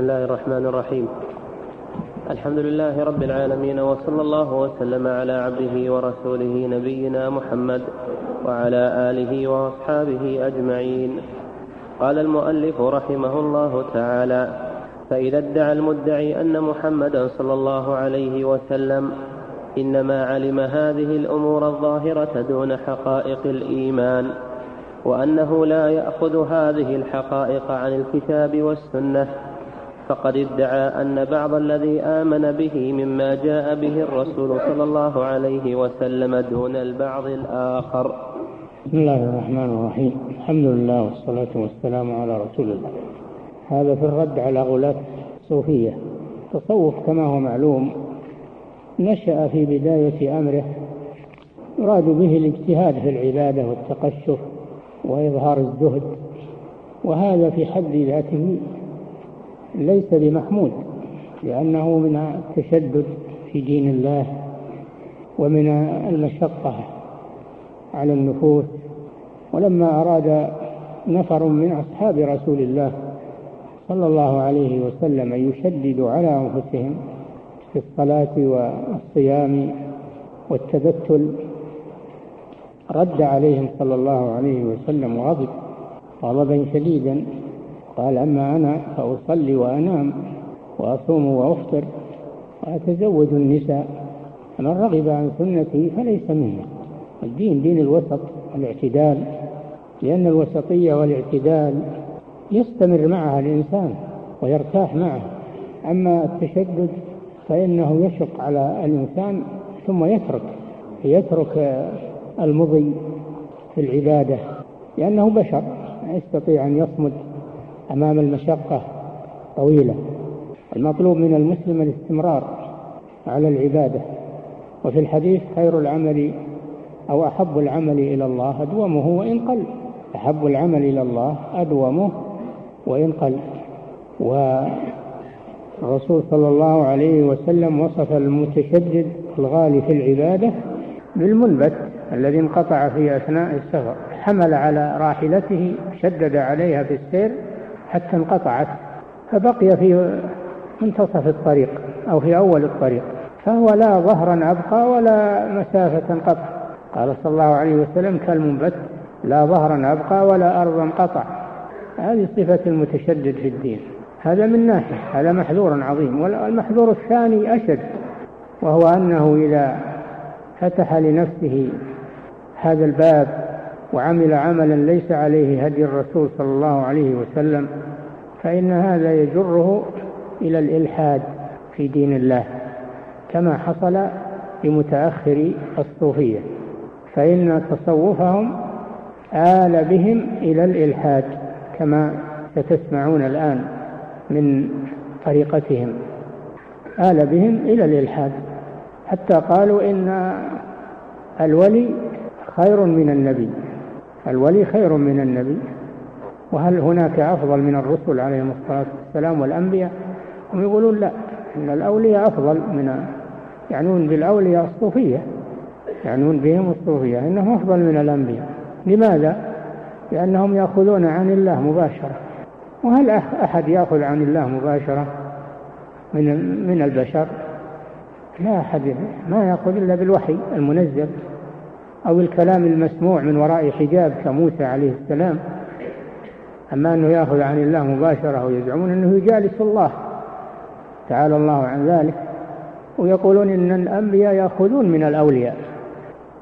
بسم الله الرحمن الرحيم. الحمد لله رب العالمين وصلى الله وسلم على عبده ورسوله نبينا محمد وعلى آله وأصحابه أجمعين. قال المؤلف رحمه الله تعالى فإذا ادعى المدعي أن محمدا صلى الله عليه وسلم إنما علم هذه الأمور الظاهرة دون حقائق الإيمان وأنه لا يأخذ هذه الحقائق عن الكتاب والسنة فقد ادعى أن بعض الذي آمن به مما جاء به الرسول صلى الله عليه وسلم دون البعض الآخر. بسم الله الرحمن الرحيم. الحمد لله والصلاة والسلام على رسول الله. هذا في الرد على غلاة الصوفية. التصوف كما هو معلوم نشأ في بداية أمره يراد به الاجتهاد في العبادة والتقشف وإظهار الزهد وهذا في حد ذاته ليس بمحمود لأنه من التشدد في دين الله ومن المشقة على النفوس. ولما أراد نفر من أصحاب رسول الله صلى الله عليه وسلم يشددوا على أنفسهم في الصلاة والصيام والتبتل رد عليهم صلى الله عليه وسلم وغضب غضبا شديدا. قال أما أنا فأصلي وأنام وأصوم وأفطر وأتزوج النساء من رغب عن سنتي فليس مني الدين دين الوسط والاعتدال لأن الوسطية والاعتدال يستمر معها الإنسان ويرتاح معه. أما التشدد فإنه يشق على الإنسان ثم يترك يترك المضي في العبادة لأنه بشر يستطيع أن يصمد. أمام المشقة طويلة. المطلوب من المسلم الاستمرار على العبادة وفي الحديث خير العمل أو أحب العمل إلى الله أدومه وإن قل. أحب العمل إلى الله أدومه وإن قل. والرسول صلى الله عليه وسلم وصف المتشدد الغالي في العبادة بالمنبت الذي انقطع في أثناء السفر حمل على راحلته شدد عليها في السير حتى انقطعت فبقي في منتصف الطريق أو في أول الطريق فهو لا ظهرا أبقى ولا مسافة قطع. قال صلى الله عليه وسلم كالمنبت لا ظهرا أبقى ولا أرضا قطع. هذه صفة المتشدد في الدين. هذا من ناحية هذا محذور عظيم والمحذور الثاني أشد وهو أنه إذا فتح لنفسه هذا الباب وعمل عملا ليس عليه هدي الرسول صلى الله عليه وسلم فإن هذا يجره إلى الإلحاد في دين الله كما حصل لمتأخر الصوفية. فإن تصوفهم آل بهم إلى الإلحاد كما ستسمعون الآن من طريقتهم. آل بهم إلى الإلحاد. حتى قالوا إن الولي خير من النبي. الولي خير من النبي. وهل هناك أفضل من الرسل عليهم الصلاة والسلام والأنبياء هم يقولون لا إن الأولياء أفضل من يعنون بالأولياء الصوفية يعنون بهم الصوفية إنهم أفضل من الأنبياء لماذا؟ لأنهم يأخذون عن الله مباشرة وهل أحد يأخذ عن الله مباشرة من من البشر؟ لا أحد ما يأخذ إلا بالوحي المنزل أو الكلام المسموع من وراء حجاب كموسى عليه السلام أما أنه يأخذ عن الله مباشرة ويزعمون أنه يجالس الله. تعالى الله عن ذلك. ويقولون إن الأنبياء يأخذون من الأولياء.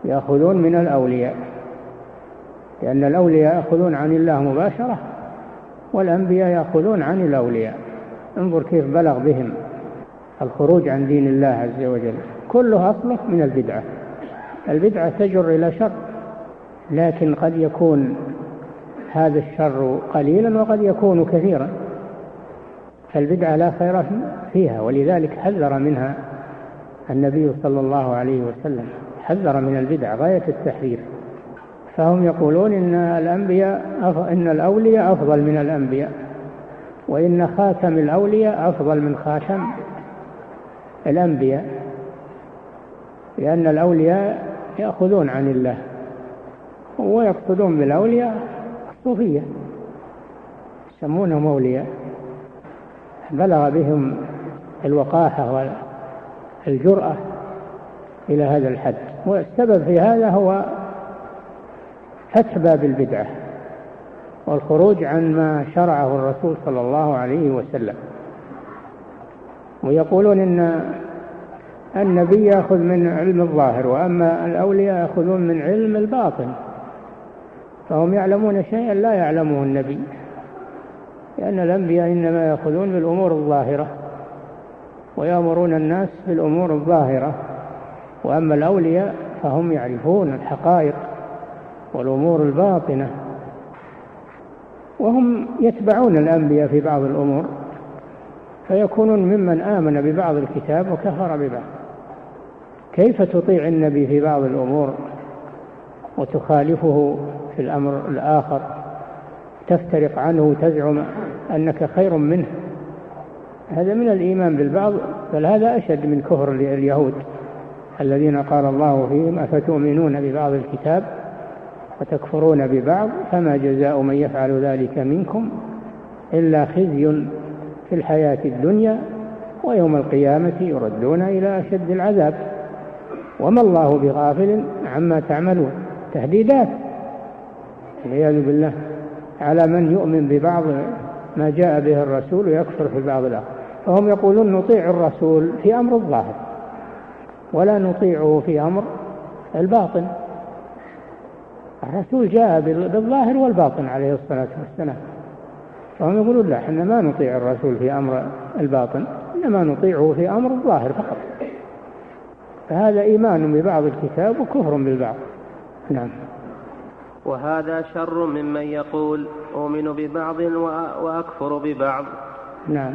يأخذون من الأولياء. لأن الأولياء يأخذون عن الله مباشرة والأنبياء يأخذون عن الأولياء. انظر كيف بلغ بهم الخروج عن دين الله عز وجل. كله أصله من البدعة. البدعة تجر إلى شر لكن قد يكون هذا الشر قليلا وقد يكون كثيرا. فالبدعة لا خير فيها ولذلك حذر منها النبي صلى الله عليه وسلم. حذر من البدع غاية التحذير. فهم يقولون إن الأنبياء إن الأولياء أفضل من الأنبياء وإن خاتم الأولياء أفضل من خاتم الأنبياء لأن الأولياء يأخذون عن الله ويقصدون بالأولياء الصوفية. يسمونهم أولياء. بلغ بهم الوقاحة والجرأة إلى هذا الحد. والسبب في هذا هو فتح باب البدعة والخروج عن ما شرعه الرسول صلى الله عليه وسلم. ويقولون إن النبي يأخذ من علم الظاهر وأما الأولياء يأخذون من علم الباطن. فهم يعلمون شيئا لا يعلمه النبي لأن الأنبياء إنما يأخذون بالأمور الظاهرة ويأمرون الناس بالأمور الظاهرة وأما الأولياء فهم يعرفون الحقائق والأمور الباطنة وهم يتبعون الأنبياء في بعض الأمور فيكونون ممن آمن ببعض الكتاب وكفر ببعض. كيف تطيع النبي في بعض الأمور وتخالفه في الأمر الآخر تفترق عنه وتزعم أنك خير منه. هذا من الإيمان بالبعض بل هذا أشد من كفر اليهود الذين قال الله فيهم أفتؤمنون ببعض الكتاب وتكفرون ببعض؟ فما جزاء من يفعل ذلك منكم إلا خزي في الحياة الدنيا ويوم القيامة يردون إلى أشد العذاب. وما الله بغافل عما تعملون. تهديدات. والعياذ بالله على من يؤمن ببعض ما جاء به الرسول ويكفر في بعض الآخر فهم يقولون نطيع الرسول في أمر الظاهر ولا نطيعه في أمر الباطن. الرسول جاء بالظاهر والباطن عليه الصلاة والسلام. فهم يقولون لا إحنا ما نطيع الرسول في أمر الباطن إنما نطيعه في أمر الظاهر فقط. فهذا إيمان ببعض الكتاب وكفر بالبعض. نعم. وهذا شر ممن يقول أؤمن ببعض وأكفر ببعض. نعم.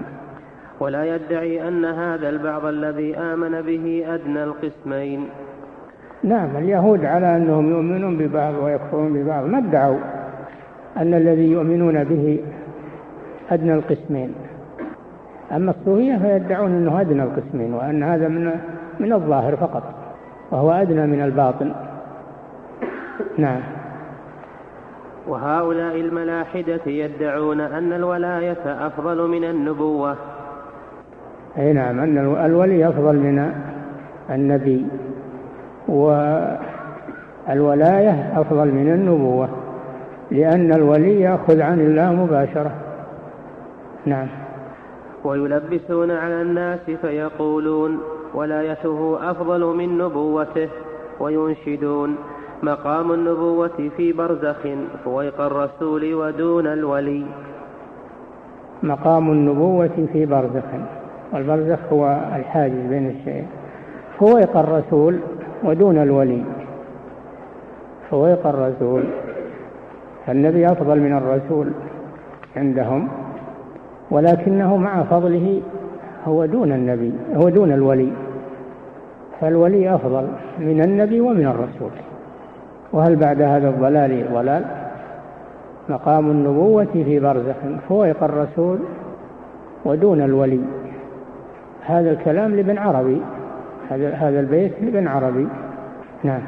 ولا يدعي أن هذا البعض الذي آمن به أدنى القسمين. نعم اليهود على أنهم يؤمنون ببعض ويكفرون ببعض ما ادعوا أن الذي يؤمنون به أدنى القسمين. أما الصوفية فيدعون أنه أدنى القسمين وأن هذا من من الظاهر فقط وهو أدنى من الباطن. نعم. وهؤلاء الملاحدة يدعون أن الولاية أفضل من النبوة. أي نعم أن الولي أفضل من النبي والولاية أفضل من النبوة لأن الولي يأخذ عن الله مباشرة. نعم. ويلبسون على الناس فيقولون ولايته أفضل من نبوته وينشدون. مقام النبوة في برزخ فويق الرسول ودون الولي. مقام النبوة في برزخ. والبرزخ هو الحاجز بين الشيئين فويق الرسول ودون الولي. فويق الرسول. فالنبي أفضل من الرسول عندهم. ولكنه مع فضله هو دون النبي هو دون الولي. فالولي أفضل من النبي ومن الرسول. وهل بعد هذا الضلال ضلال؟ مقام النبوة في برزخ فوق الرسول ودون الولي. هذا الكلام لابن عربي. هذا هذا البيت لابن عربي. نعم.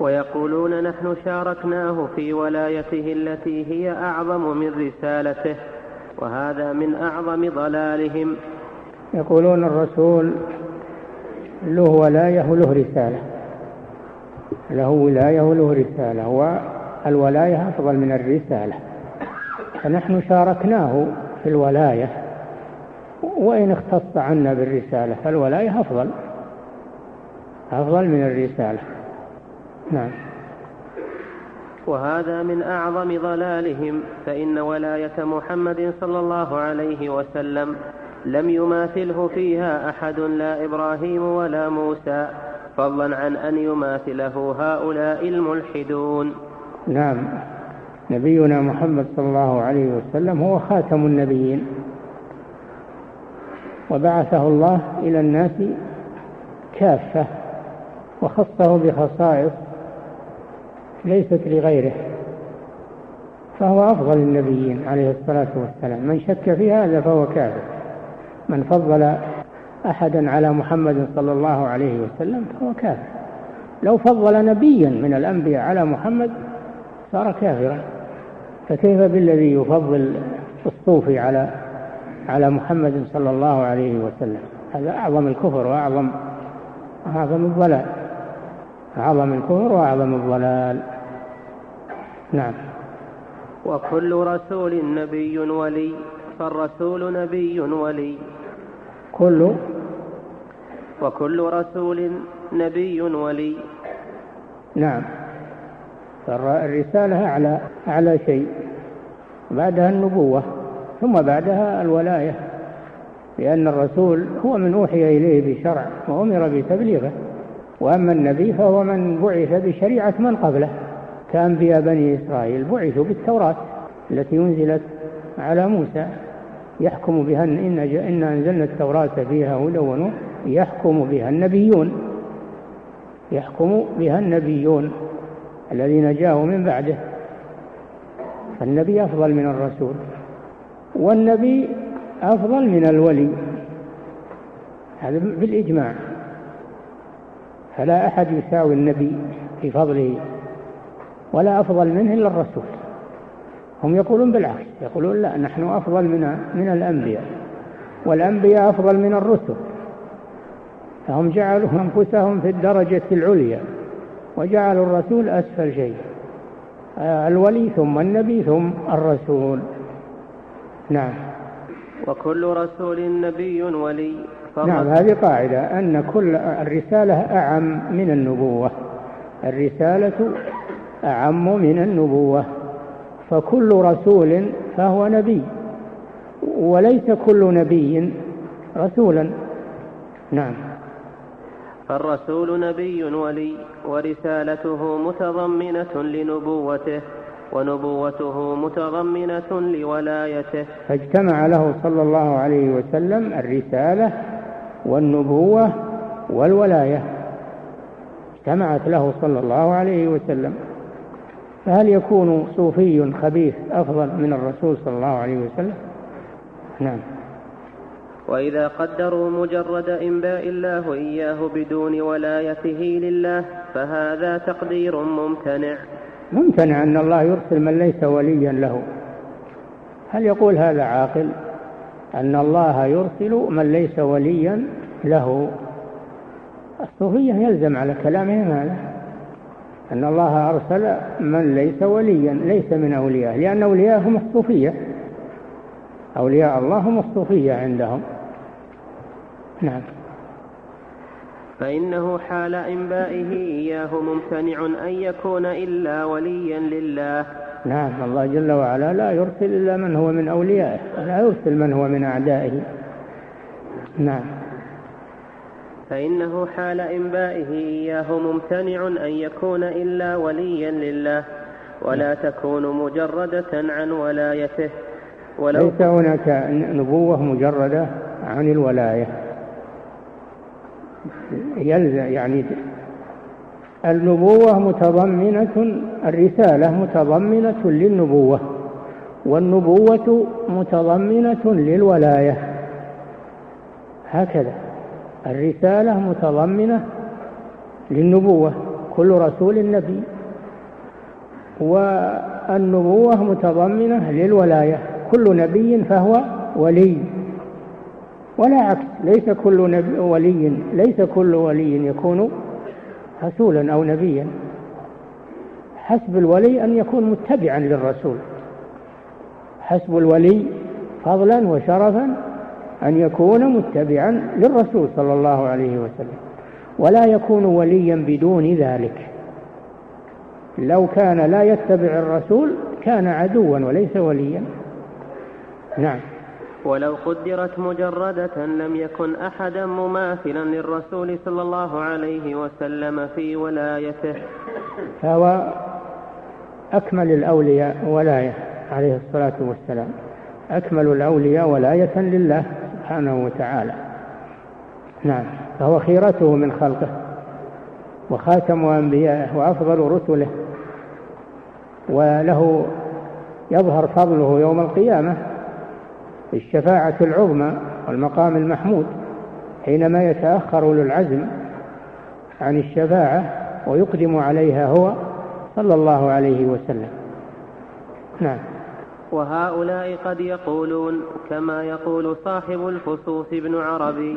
ويقولون نحن شاركناه في ولايته التي هي أعظم من رسالته وهذا من أعظم ضلالهم. يقولون الرسول له ولاية وله رسالة. له ولاية وله رسالة والولاية أفضل من الرسالة. فنحن شاركناه في الولاية وإن اختص عنا بالرسالة فالولاية أفضل أفضل من الرسالة. نعم. وهذا من أعظم ضلالهم فإن ولاية محمد صلى الله عليه وسلم لم يماثله فيها أحد لا إبراهيم ولا موسى. فضلا عن أن يماثله هؤلاء الملحدون. نعم. نبينا محمد صلى الله عليه وسلم هو خاتم النبيين. وبعثه الله إلى الناس كافة وخصه بخصائص ليست لغيره فهو أفضل النبيين عليه الصلاة والسلام. من شك في هذا فهو كافر. من فضل أحدا على محمد صلى الله عليه وسلم فهو كافر. لو فضل نبيا من الأنبياء على محمد صار كافرا. فكيف بالذي يفضل الصوفي على على محمد صلى الله عليه وسلم؟ هذا أعظم الكفر وأعظم أعظم الضلال. أعظم الكفر وأعظم الضلال. نعم. وكل رسول نبي ولي فالرسول نبي ولي. كل وكل رسول نبي ولي. نعم. فالرسالة أعلى أعلى شيء. بعدها النبوة ثم بعدها الولاية. لأن الرسول هو من أوحي إليه بشرع وأمر بتبليغه. وأما النبي فهو من بعث بشريعة من قبله. كأنبياء بني إسرائيل بعثوا بالتوراة التي أنزلت على موسى. يحكم بها إن, إن أنزلنا التوراة فيها هدى ونور. يحكم بها النبيون. يحكم بها النبيون الذين جاءوا من بعده. فالنبي أفضل من الرسول والنبي أفضل من الولي. هذا بالإجماع. فلا أحد يساوي النبي في فضله ولا أفضل منه إلا الرسول. هم يقولون بالعكس يقولون لا نحن أفضل من من الأنبياء والأنبياء أفضل من الرسل. فهم جعلوا أنفسهم في الدرجة العليا وجعلوا الرسول أسفل شيء الولي ثم النبي ثم الرسول. نعم. وكل رسول نبي ولي. نعم هذه قاعدة أن كل الرسالة أعم من النبوة. الرسالة أعم من النبوة. فكل رسول فهو نبي وليس كل نبي رسولا. نعم. فالرسول نبي ولي ورسالته متضمنة لنبوته ونبوته متضمنة لولايته. فاجتمع له صلى الله عليه وسلم الرسالة والنبوة والولاية. اجتمعت له صلى الله عليه وسلم. فهل يكون صوفي خبيث أفضل من الرسول صلى الله عليه وسلم؟ نعم. وإذا قدروا مجرد إنباء الله إياه بدون ولايته لله فهذا تقدير ممتنع. ممتنع أن الله يرسل من ليس وليا له. هل يقول هذا عاقل؟ أن الله يرسل من ليس وليا له. الصوفية يلزم على كلامهم هذا. أن الله أرسل من ليس وليا ليس من أولياء لأن أولياء هم الصوفية. أولياء الله هم الصوفية عندهم. نعم. فإنه حال إنبائه إياه ممتنع أن يكون إلا وليا لله. نعم الله جل وعلا لا يرسل إلا من هو من أوليائه لا يرسل من هو من أعدائه. نعم. فإنه حال إنبائه إياه ممتنع أن يكون إلا وليا لله. ولا تكون مجردة عن ولايته. ولو ليس هناك نبوة مجردة عن الولاية. يلزم يعني النبوة متضمنة الرسالة متضمنة للنبوة والنبوة متضمنة للولاية. هكذا الرسالة متضمنة للنبوة كل رسول نبي. والنبوة متضمنة للولاية كل نبي فهو ولي. ولا عكس. ليس كل نبي ولي ليس كل ولي يكون رسولا أو نبيا. حسب الولي أن يكون متبعا للرسول. حسب الولي فضلا وشرفا أن يكون متبعا للرسول صلى الله عليه وسلم. ولا يكون وليا بدون ذلك. لو كان لا يتبع الرسول كان عدوا وليس وليا. نعم. ولو قدرت مجردة لم يكن أحدا مماثلا للرسول صلى الله عليه وسلم في ولايته. فهو أكمل الأولياء ولاية عليه الصلاة والسلام. أكمل الأولياء ولاية لله سبحانه وتعالى. نعم فهو خيرته من خلقه وخاتم أنبيائه وأفضل رسله وله يظهر فضله يوم القيامة. الشفاعة العظمى والمقام المحمود حينما يتأخر أولو العزم عن الشفاعة ويقدم عليها هو صلى الله عليه وسلم. نعم. وهؤلاء قد يقولون كما يقول صاحب الفصوص ابن عربي.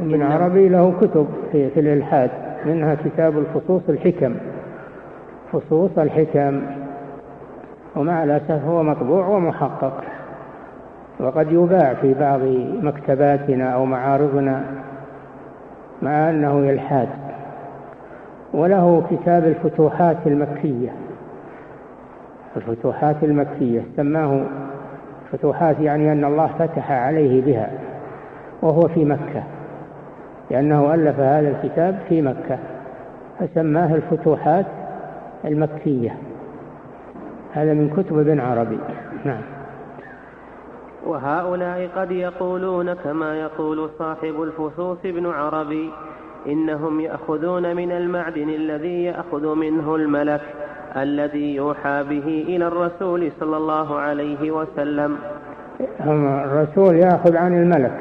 ابن عربي له كتب في, في الإلحاد منها كتاب الفصوص الحكم. فصوص الحكم ومع الأسف هو مطبوع ومحقق. وقد يباع في بعض مكتباتنا أو معارضنا مع أنه إلحاد وله كتاب الفتوحات المكية. الفتوحات المكية سماه فتوحات يعني أن الله فتح عليه بها وهو في مكة لأنه ألف هذا الكتاب في مكة فسماه الفتوحات المكية. هذا من كتب ابن عربي. نعم. وهؤلاء قد يقولون كما يقول صاحب الفصوص ابن عربي إنهم يأخذون من المعدن الذي يأخذ منه الملك الذي يوحى به إلى الرسول صلى الله عليه وسلم. الرسول يأخذ عن الملك.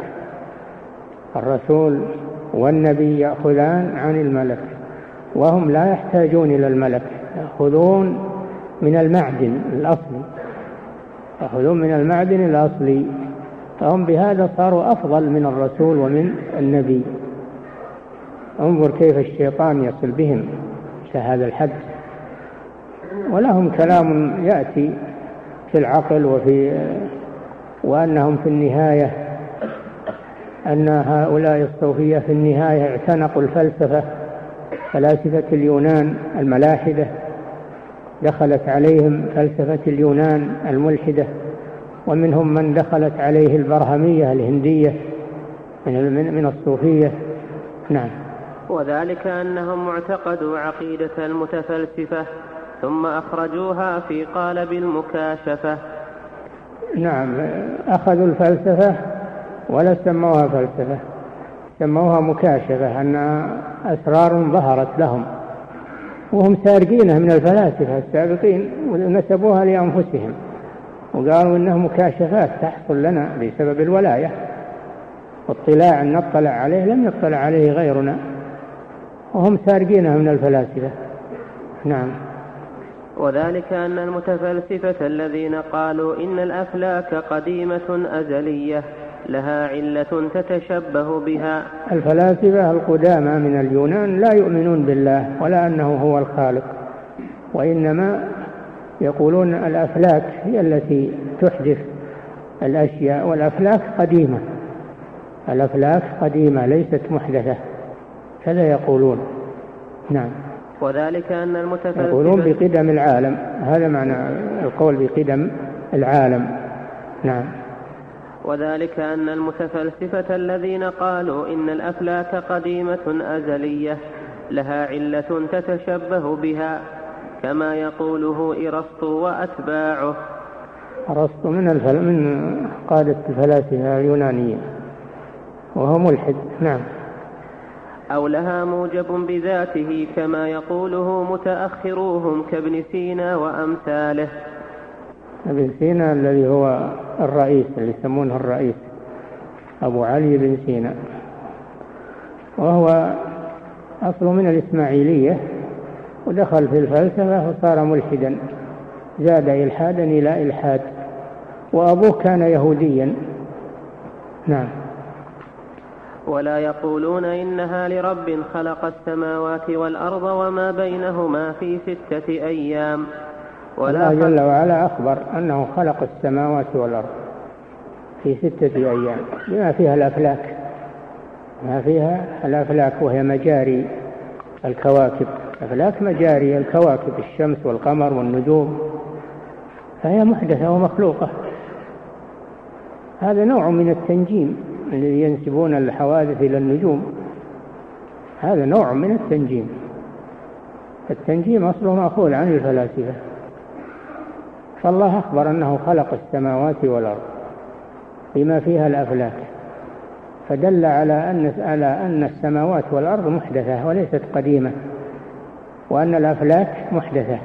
الرسول والنبي يأخذان عن الملك. وهم لا يحتاجون إلى الملك يأخذون من المعدن الأصلي يأخذون من المعدن الأصلي. فهم بهذا صاروا أفضل من الرسول ومن النبي. انظر كيف الشيطان يصل بهم هذا الحد ولهم كلام يأتي في العقل وفي وأنهم في النهاية أن هؤلاء الصوفية في النهاية اعتنقوا الفلسفة فلاسفة اليونان الملاحدة دخلت عليهم فلسفة اليونان الملحدة ومنهم من دخلت عليه البرهمية الهندية من من الصوفية. نعم. وذلك أنهم معتقدوا عقيدة المتفلسفة ثم أخرجوها في قالب المكاشفة. نعم. أخذوا الفلسفة ولا سموها فلسفة سموها مكاشفة أنها أسرار ظهرت لهم. وهم سارقينها من الفلاسفة السابقين ونسبوها لأنفسهم. وقالوا إنها مكاشفات تحصل لنا بسبب الولاية. واطلاع أن نطلع عليه لم يطلع عليه غيرنا. وهم سارقينها من الفلاسفة. نعم. وذلك أن المتفلسفة الذين قالوا إن الأفلاك قديمة أزلية لها علة تتشبه بها. الفلاسفة القدامى من اليونان لا يؤمنون بالله ولا أنه هو الخالق وإنما يقولون الأفلاك هي التي تحدث الأشياء والأفلاك قديمة. الأفلاك قديمة ليست محدثة كذا يقولون. نعم. وذلك أن المتفلسفة يقولون بقدم العالم هذا معنى القول بقدم العالم. نعم. وذلك أن المتفلسفة الذين قالوا إن الأفلاك قديمة أزلية لها علة تتشبه بها كما يقوله إرسطو وأتباعه. أرسطو من الفل... من قادة الفلاسفة اليونانية وهو ملحد نعم. أو لها موجب بذاته كما يقوله متأخروهم كابن سينا وأمثاله. ابن سينا الذي هو الرئيس اللي يسمونه الرئيس أبو علي بن سينا. وهو أصل من الإسماعيلية ودخل في الفلسفة وصار ملحدا. زاد إلحادا إلى إلحاد. وأبوه كان يهوديا. نعم. ولا يقولون إنها لرب خلق السماوات والأرض وما بينهما في ستة أيام. ولا الله جل وعلا أخبر أنه خلق السماوات والأرض في ستة أيام. بما فيها الأفلاك. ما فيها الأفلاك وهي مجاري الكواكب. أفلاك مجاري الكواكب الشمس والقمر والنجوم. فهي محدثة ومخلوقة. هذا نوع من التنجيم الذي ينسبون الحوادث إلى النجوم. هذا نوع من التنجيم. التنجيم أصله مأخوذ عن الفلاسفة. فالله أخبر أنه خلق السماوات والأرض بما فيها الأفلاك فدل على أن على أن السماوات والأرض محدثة وليست قديمة وأن الأفلاك محدثة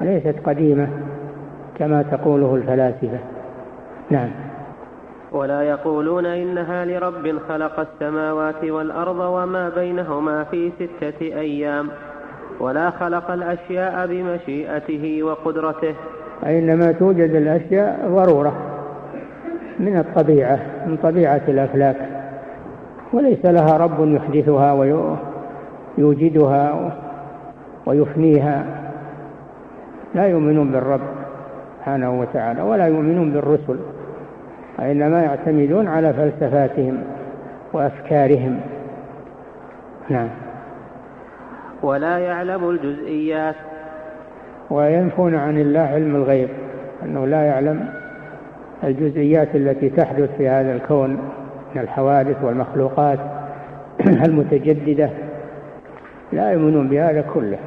وليست قديمة كما تقوله الفلاسفة. نعم. ولا يقولون إنها لرب خلق السماوات والأرض وما بينهما في ستة أيام ولا خلق الأشياء بمشيئته وقدرته. إنما توجد الأشياء ضرورة من الطبيعة من طبيعة الأفلاك وليس لها رب يحدثها ويوجدها ويفنيها. لا يؤمنون بالرب سبحانه وتعالى ولا يؤمنون بالرسل وإنما يعتمدون على فلسفاتهم وأفكارهم. نعم. ولا يعلم الجزئيات. وينفون عن الله علم الغيب أنه لا يعلم الجزئيات التي تحدث في هذا الكون من الحوادث والمخلوقات المتجددة. لا يؤمنون بهذا كله.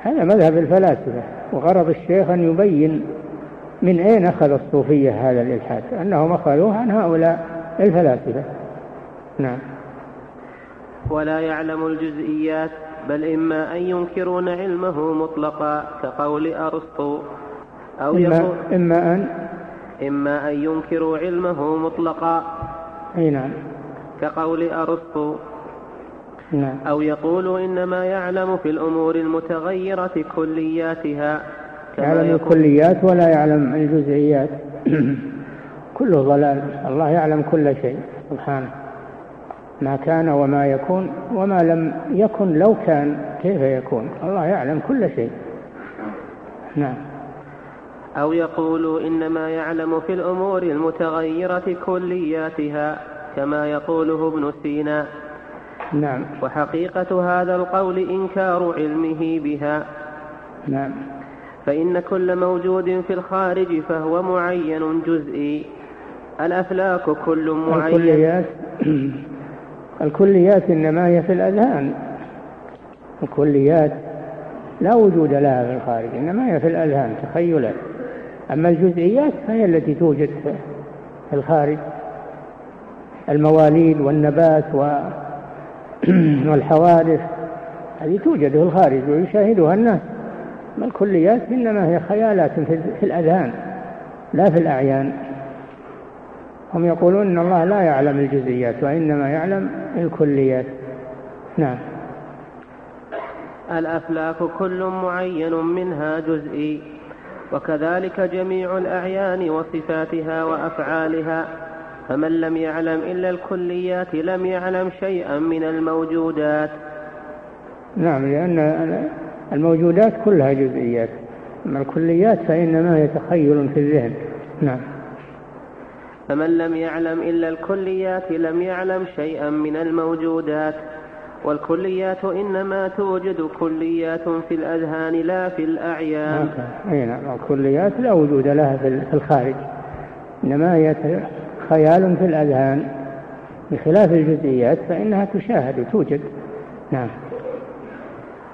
هذا مذهب الفلاسفة وغرض الشيخ أن يبين من أين أخذ الصوفية هذا الإلحاد أنهم أخذوه عن هؤلاء الفلاسفة. نعم. ولا يعلم الجزئيات بل إما أن ينكرون علمه مطلقا كقول أرسطو أو إما, يقول إما أن إما أن ينكروا علمه مطلقا أي نعم. كقول أرسطو نعم. أو يقول إنما يعلم في الأمور المتغيرة كلياتها يعلم الكليات ولا يعلم الجزئيات. كله ضلال. الله يعلم كل شيء. سبحانه. ما كان وما يكون وما لم يكن لو كان كيف يكون؟ الله يعلم كل شيء. نعم. أو يقول إنما يعلم في الأمور المتغيرة كلياتها كما يقوله ابن سينا. نعم. وحقيقة هذا القول إنكار علمه بها. نعم. فإن كل موجود في الخارج فهو معين جزئي. الأفلاك كل معين. الكليات. الكليات إنما هي في الأذهان. الكليات لا وجود لها في الخارج إنما هي في الأذهان تخيلات أما الجزئيات فهي التي توجد في الخارج. المواليد والنبات والحوادث هذه توجد في الخارج ويشاهدها الناس. ما الكليات إنما هي خيالات في الأذهان لا في الأعيان. هم يقولون أن الله لا يعلم الجزئيات وإنما يعلم الكليات. نعم. الأفلاك كل معين منها جزئي وكذلك جميع الأعيان وصفاتها وأفعالها. فمن لم يعلم إلا الكليات لم يعلم شيئا من الموجودات. نعم لأن الموجودات كلها جزئيات. أما الكليات فإنما هي تخيل في الذهن. نعم. فمن لم يعلم إلا الكليات لم يعلم شيئا من الموجودات والكليات إنما توجد كليات في الأذهان لا في الأعيان. أي نعم. الكليات لا وجود لها في الخارج. إنما هي خيال في الأذهان. بخلاف الجزئيات فإنها تشاهد وتوجد. نعم.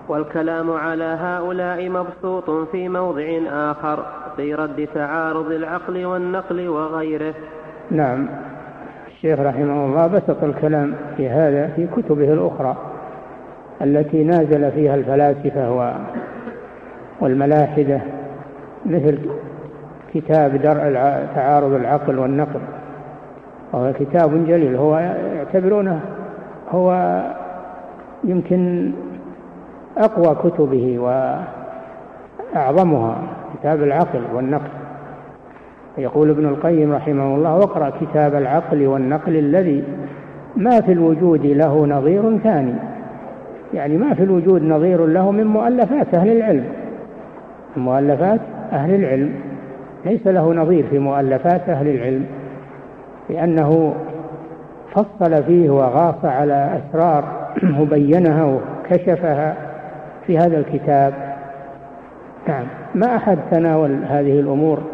والكلام على هؤلاء مبسوط في موضع آخر في رد تعارض العقل والنقل وغيره. نعم. الشيخ رحمه الله بسط الكلام في هذا في كتبه الأخرى التي نازل فيها الفلاسفة والملاحدة مثل كتاب درء تعارض العقل والنقل. وهو كتاب جليل. هو يعتبرونه هو يمكن أقوى كتبه وأعظمها كتاب العقل والنقل. يقول ابن القيم رحمه الله واقرأ كتاب العقل والنقل الذي ما في الوجود له نظير ثاني. يعني ما في الوجود نظير له من مؤلفات أهل العلم. مؤلفات أهل العلم. ليس له نظير في مؤلفات أهل العلم لأنه فصل فيه وغاص على أسرار وبينها وكشفها في هذا الكتاب. نعم ما أحد تناول هذه الأمور.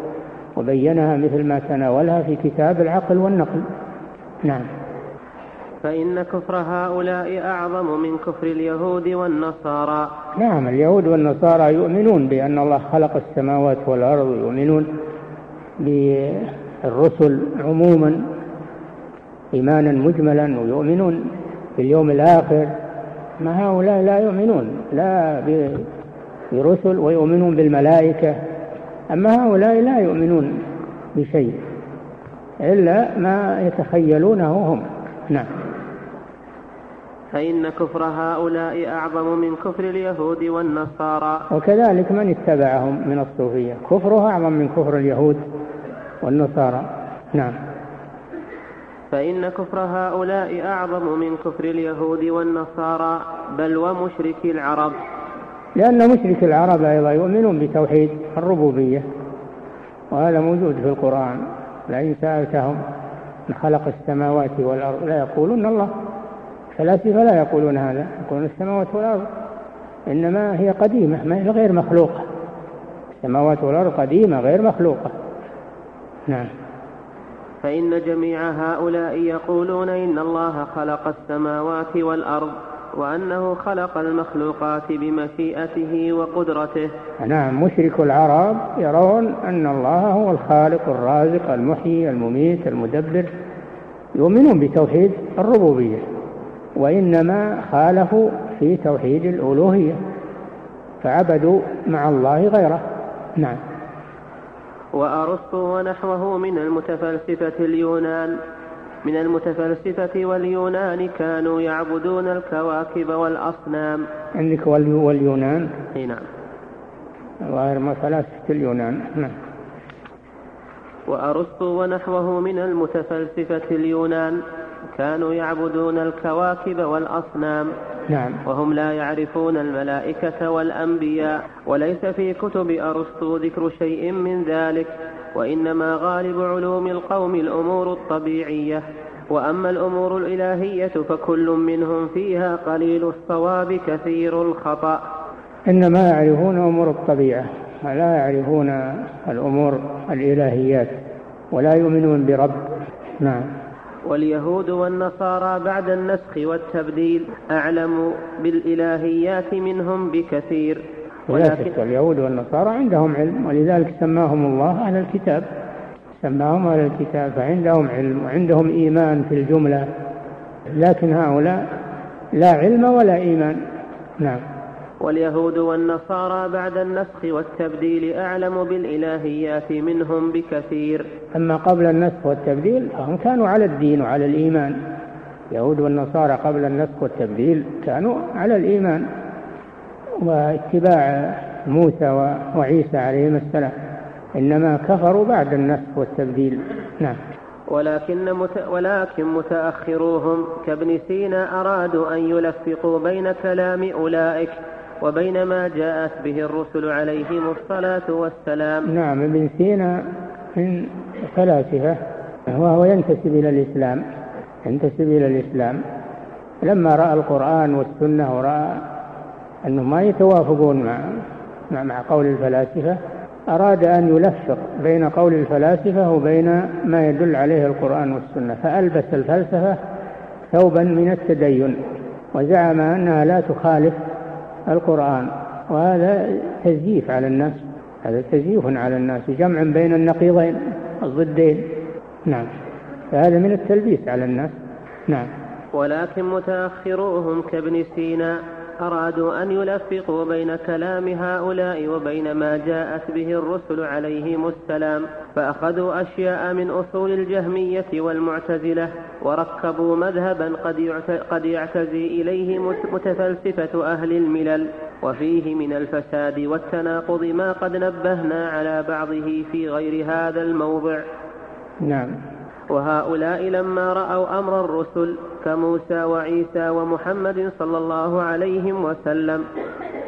وبينها مثل ما تناولها في كتاب العقل والنقل. نعم. فإن كفر هؤلاء أعظم من كفر اليهود والنصارى. نعم اليهود والنصارى يؤمنون بأن الله خلق السماوات والأرض ويؤمنون بالرسل عموما إيمانا مجملا ويؤمنون باليوم الآخر. ما هؤلاء لا يؤمنون لا برسل ويؤمنون بالملائكة. أما هؤلاء لا يؤمنون بشيء إلا ما يتخيلونه هم. نعم. فإن كفر هؤلاء أعظم من كفر اليهود والنصارى. وكذلك من اتبعهم من الصوفية. كفره أعظم من كفر اليهود والنصارى. نعم. فإن كفر هؤلاء أعظم من كفر اليهود والنصارى بل ومشركي العرب. لأن مشرك العرب أيضا يؤمنون بتوحيد الربوبية وهذا موجود في القرآن. لئن سألتهم من خلق السماوات والأرض لا يقولون الله فلاسفة لا يقولون هذا يقولون السماوات والأرض. إنما هي قديمة ما هي غير مخلوقة. السماوات والأرض قديمة غير مخلوقة. نعم. فإن جميع هؤلاء يقولون إن الله خلق السماوات والأرض. وأنه خلق المخلوقات بمشيئته وقدرته. نعم مشرك العرب يرون أن الله هو الخالق الرازق المحيي المميت المدبر. يؤمنون بتوحيد الربوبية وإنما خالفوا في توحيد الألوهية فعبدوا مع الله غيره. نعم. وأرسطو ونحوه من المتفلسفة اليونان. من المتفلسفة واليونان كانوا يعبدون الكواكب والأصنام. عندك واليونان؟ إي نعم. غير فلاسفة اليونان. نعم. وأرسطو ونحوه من المتفلسفة اليونان كانوا يعبدون الكواكب والأصنام. نعم. وهم لا يعرفون الملائكة والأنبياء. وليس في كتب أرسطو ذكر شيء من ذلك. وإنما غالب علوم القوم الأمور الطبيعية. وأما الأمور الإلهية فكل منهم فيها قليل الصواب كثير الخطأ. إنما يعرفون أمور الطبيعة ولا يعرفون الأمور الإلهيات ولا يؤمنون برب. نعم. واليهود والنصارى بعد النسخ والتبديل أعلم بالإلهيات منهم بكثير. ولكن اليهود والنصارى عندهم علم ولذلك سماهم الله أهل الكتاب. سماهم أهل الكتاب فعندهم علم وعندهم إيمان في الجملة. لكن هؤلاء لا علم ولا إيمان. نعم. واليهود والنصارى بعد النسخ والتبديل أعلم بالإلهيات منهم بكثير. أما قبل النسخ والتبديل فهم كانوا على الدين وعلى الإيمان. اليهود والنصارى قبل النسخ والتبديل كانوا على الإيمان. واتباع موسى وعيسى عليهما السلام. إنما كفروا بعد النسخ والتبديل. نعم. ولكن مت... ولكن متأخروهم كابن سينا أرادوا أن يلفقوا بين كلام أولئك وبين ما جاءت به الرسل عليهم الصلاة والسلام. نعم ابن سينا من فلاسفة وهو ينتسب إلى الإسلام ينتسب إلى الإسلام. لما رأى القرآن والسنة ورأى أنهم ما يتوافقون مع مع, مع قول الفلاسفة أراد أن يلفق بين قول الفلاسفة وبين ما يدل عليه القرآن والسنة فألبس الفلسفة ثوبا من التدين وزعم أنها لا تخالف القرآن وهذا تزييف على الناس هذا تزييف على الناس جمع بين النقيضين الضدين. نعم. فهذا من التلبيس على الناس. نعم. ولكن متأخروهم كابن سينا أرادوا أن يلفقوا بين كلام هؤلاء وبين ما جاءت به الرسل عليهم السلام فأخذوا أشياء من أصول الجهمية والمعتزلة وركبوا مذهبا قد يعتزي إليه متفلسفة أهل الملل وفيه من الفساد والتناقض ما قد نبهنا على بعضه في غير هذا الموضع. نعم. وهؤلاء لما رأوا أمر الرسل كموسى وعيسى ومحمد صلى الله عليه وسلم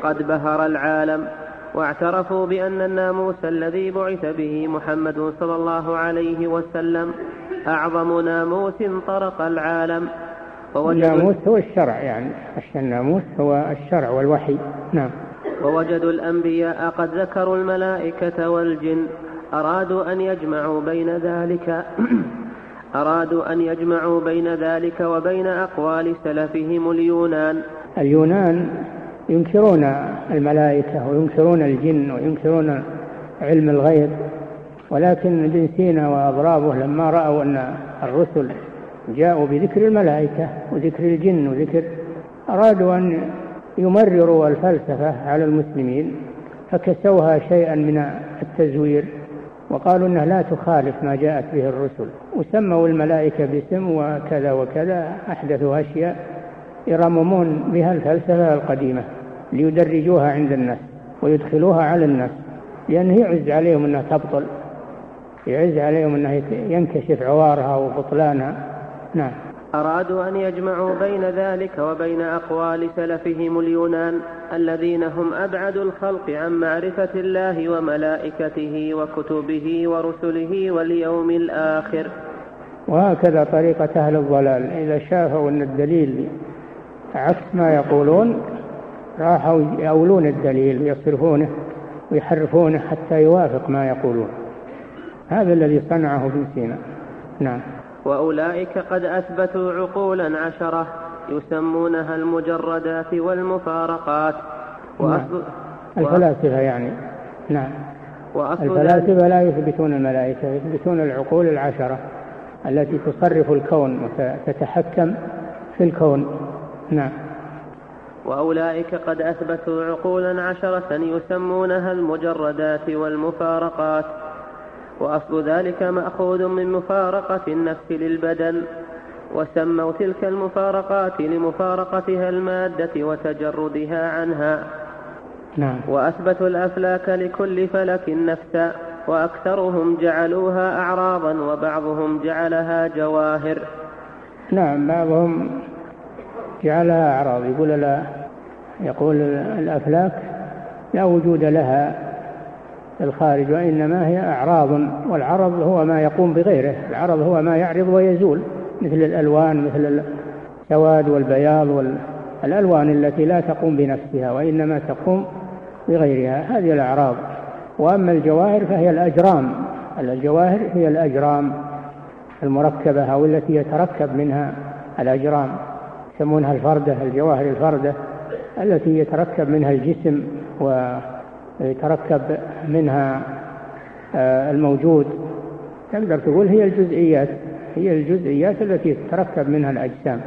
قد بهر العالم واعترفوا بأن الناموس الذي بعث به محمد صلى الله عليه وسلم أعظم ناموس طرق العالم. الناموس هو الشرع يعني الناموس هو الشرع والوحي. نعم. ووجدوا الأنبياء قد ذكروا الملائكة والجن. أرادوا أن يجمعوا بين ذلك أرادوا أن يجمعوا بين ذلك وبين أقوال سلفهم اليونان. اليونان ينكرون الملائكة وينكرون الجن وينكرون علم الغيب ولكن ابن سينا وأضرابه لما رأوا أن الرسل جاءوا بذكر الملائكة وذكر الجن وذكر أرادوا أن يمرروا الفلسفة على المسلمين فكسوها شيئا من التزوير. وقالوا إنها لا تخالف ما جاءت به الرسل. وسموا الملائكة باسم وكذا وكذا أحدثوا أشياء يرممون بها الفلسفة القديمة ليدرجوها عند الناس ويدخلوها على الناس لأنه يعز عليهم أنها تبطل يعز عليهم أنه ينكشف عوارها وبطلانها. نعم. أرادوا أن يجمعوا بين ذلك وبين أقوال سلفهم اليونان الذين هم أبعد الخلق عن معرفة الله وملائكته وكتبه ورسله واليوم الآخر. وهكذا طريقة أهل الضلال. إذا شافوا أن الدليل عكس ما يقولون راحوا يأولون الدليل ويصرفونه ويحرفونه حتى يوافق ما يقولون. هذا الذي صنعه ابن سينا نعم. وأولئك قد أثبتوا عقولا عشرة يسمونها المجردات والمفارقات. وأصل نعم. الفلاسفة يعني. نعم. الفلاسفة لا يثبتون الملائكة يثبتون العقول العشرة التي تصرف الكون وتتحكم في الكون. نعم. وأولئك قد أثبتوا عقولا عشرة يسمونها المجردات والمفارقات. وأصل ذلك مأخوذ من مفارقة النفس للبدن وسموا تلك المفارقات لمفارقتها المادة وتجردها عنها نعم. وأثبتوا الأفلاك لكل فلك نفسا وأكثرهم جعلوها أعراضا وبعضهم جعلها جواهر نعم بعضهم جعلها أعراض يقول لا يقول الأفلاك لا وجود لها الخارج وإنما هي أعراض والعرض هو ما يقوم بغيره. العرض هو ما يعرض ويزول مثل الألوان مثل السواد والبياض والألوان التي لا تقوم بنفسها وإنما تقوم بغيرها. هذه الأعراض. وأما الجواهر فهي الأجرام. الجواهر هي الأجرام المركبة أو التي يتركب منها الأجرام. يسمونها الفردة الجواهر الفردة التي يتركب منها الجسم و يتركب منها آه، الموجود. تقدر تقول هي الجزئيات هي الجزئيات التي تتركب منها الأجسام.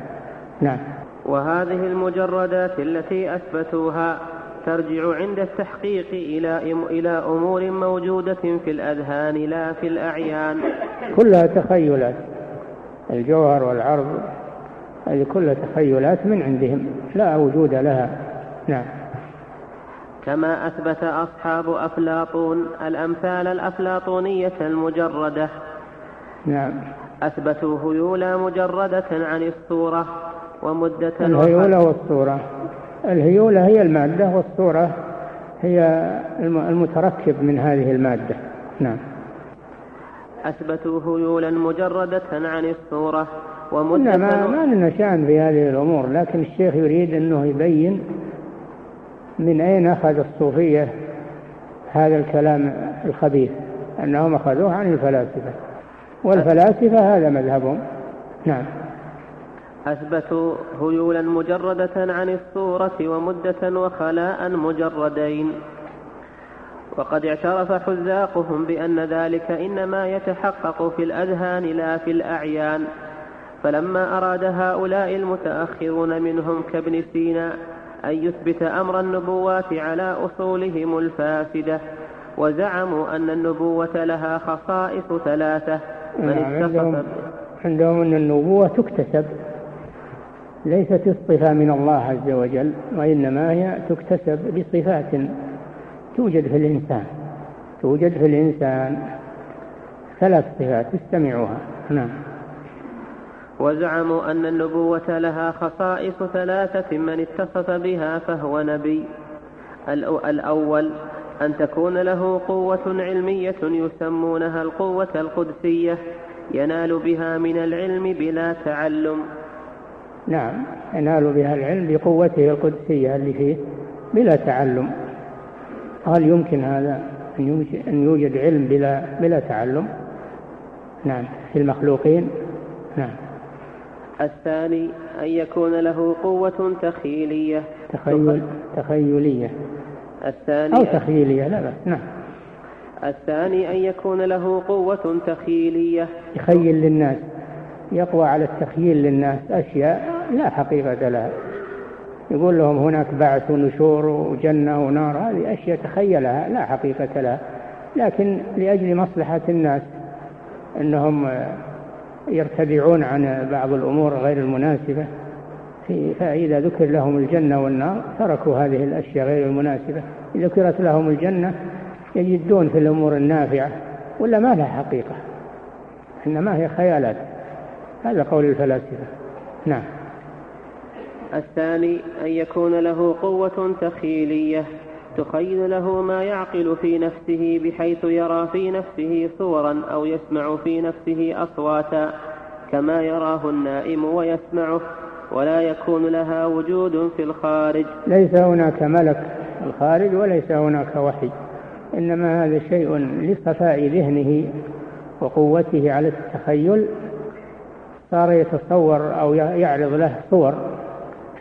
نعم. وهذه المجردات التي أثبتوها ترجع عند التحقيق إلى إلى أمور موجودة في الأذهان لا في الأعيان. كلها تخيلات. الجوهر والعرض هذه كلها تخيلات من عندهم لا وجود لها. نعم. كما أثبت أصحاب أفلاطون الأمثال الأفلاطونية المجردة. نعم. أثبتوا هيولا مجردة عن الصورة ومدة الهيولة والصورة. الهيولة هي المادة والصورة هي المتركب من هذه المادة. نعم. أثبتوا هيولا مجردة عن الصورة ومدة ما, ما لنا شأن في هذه الأمور لكن الشيخ يريد أنه يبين من أين أخذ الصوفية هذا الكلام الخبيث؟ أنهم أخذوه عن الفلاسفة. والفلاسفة هذا مذهبهم. نعم. أثبتوا هيولا مجردة عن الصورة ومدة وخلاء مجردين. وقد اعترف حذاقهم بأن ذلك إنما يتحقق في الأذهان لا في الأعيان. فلما أراد هؤلاء المتأخرون منهم كابن سينا أن يثبت أمر النبوات على أصولهم الفاسدة وزعموا أن النبوة لها خصائص ثلاثة. من نعم عندهم, عندهم أن النبوة تكتسب ليست الصفة من الله عز وجل وإنما هي تكتسب بصفات توجد في الإنسان توجد في الإنسان ثلاث صفات استمعوها. نعم. وزعموا أن النبوة لها خصائص ثلاثة من اتصف بها فهو نبي. الأول أن تكون له قوة علمية يسمونها القوة القدسية ينال بها من العلم بلا تعلم. نعم ينال بها العلم بقوته القدسية اللي فيه بلا تعلم. هل يمكن هذا؟ أن يوجد علم بلا بلا تعلم؟ نعم في المخلوقين؟ نعم. الثاني أن يكون له قوة تخيلية. تخيل تخيلية. الثاني أو تخيلية لا بس نعم. الثاني أن يكون له قوة تخيلية. يخيل للناس يقوى على التخييل للناس أشياء لا حقيقة لها. يقول لهم هناك بعث ونشور وجنة ونار هذه أشياء تخيلها لا حقيقة لها. لكن لأجل مصلحة الناس أنهم يرتدعون عن بعض الأمور غير المناسبة. فإذا ذكر لهم الجنة والنار تركوا هذه الأشياء غير المناسبة. إذا ذكرت لهم الجنة يجدون في الأمور النافعة ولا ما لها حقيقة. إنما هي خيالات. هذا قول الفلاسفة. نعم. الثاني أن يكون له قوة تخيلية. تخيل له ما يعقل في نفسه بحيث يرى في نفسه صورا أو يسمع في نفسه أصواتا كما يراه النائم ويسمعه ولا يكون لها وجود في الخارج. ليس هناك ملك الخارج وليس هناك وحي إنما هذا شيء لصفاء ذهنه وقوته على التخيل. صار يتصور أو يعرض له صور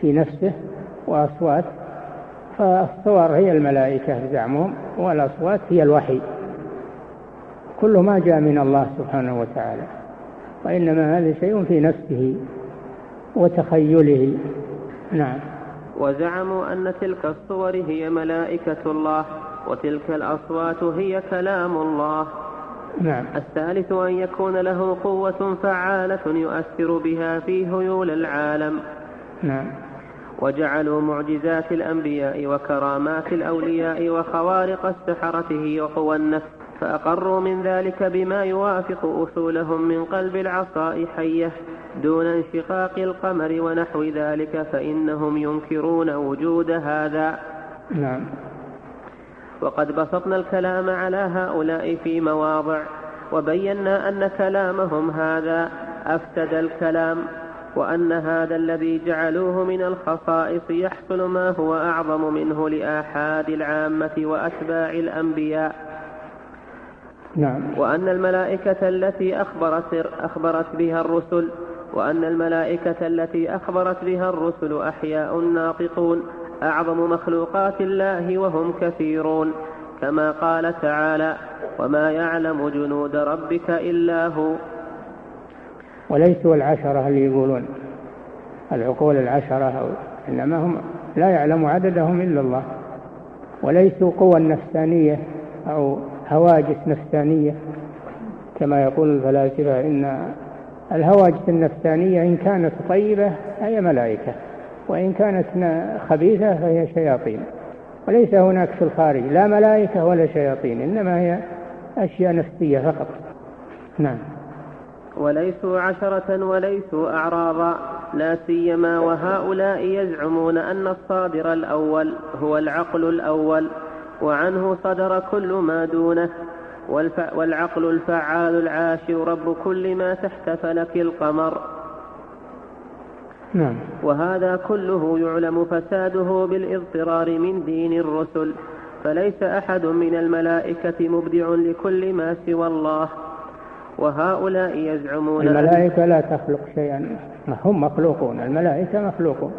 في نفسه وأصوات فالصور هي الملائكة بزعمهم والأصوات هي الوحي. كل ما جاء من الله سبحانه وتعالى. وإنما هذا شيء في نفسه وتخيله. نعم. وزعموا أن تلك الصور هي ملائكة الله وتلك الأصوات هي كلام الله. نعم. الثالث أن يكون له قوة فعالة يؤثر بها في هيول العالم. نعم. وجعلوا معجزات الأنبياء وكرامات الأولياء وخوارق السحرة وقوى النفس فأقروا من ذلك بما يوافق أصولهم من قلب العصاء حية دون انشقاق القمر ونحو ذلك فإنهم ينكرون وجود هذا. نعم. وقد بسطنا الكلام على هؤلاء في مواضع وبينا أن كلامهم هذا أفسد الكلام. وأن هذا الذي جعلوه من الخصائص يحصل ما هو أعظم منه لآحاد العامة وأتباع الأنبياء. نعم. وأن الملائكة التي أخبرت, أخبرت بها الرسل وأن الملائكة التي أخبرت بها الرسل أحياء ناطقون أعظم مخلوقات الله وهم كثيرون. كما قال تعالى وما يعلم جنود ربك إلا هو. وليسوا العشرة اللي يقولون. العقول العشرة إنما هم لا يعلم عددهم إلا الله. وليسوا قوى نفسانية أو هواجس نفسانية. كما يقول الفلاسفة إن الهواجس النفسانية إن كانت طيبة فهي ملائكة وإن كانت خبيثة فهي شياطين. وليس هناك في الخارج لا ملائكة ولا شياطين إنما هي أشياء نفسية فقط. نعم. وليسوا عشرة وليسوا أعراضا لا سيما وهؤلاء يزعمون أن الصادر الأول هو العقل الأول وعنه صدر كل ما دونه. والعقل الفعال العاشر رب كل ما تحت فلك القمر. نعم. وهذا كله يعلم فساده بالاضطرار من دين الرسل فليس أحد من الملائكة مبدع لكل ما سوى الله. وهؤلاء يزعمون الملائكة لا تخلق شيئا. هم مخلوقون. الملائكة مخلوقون.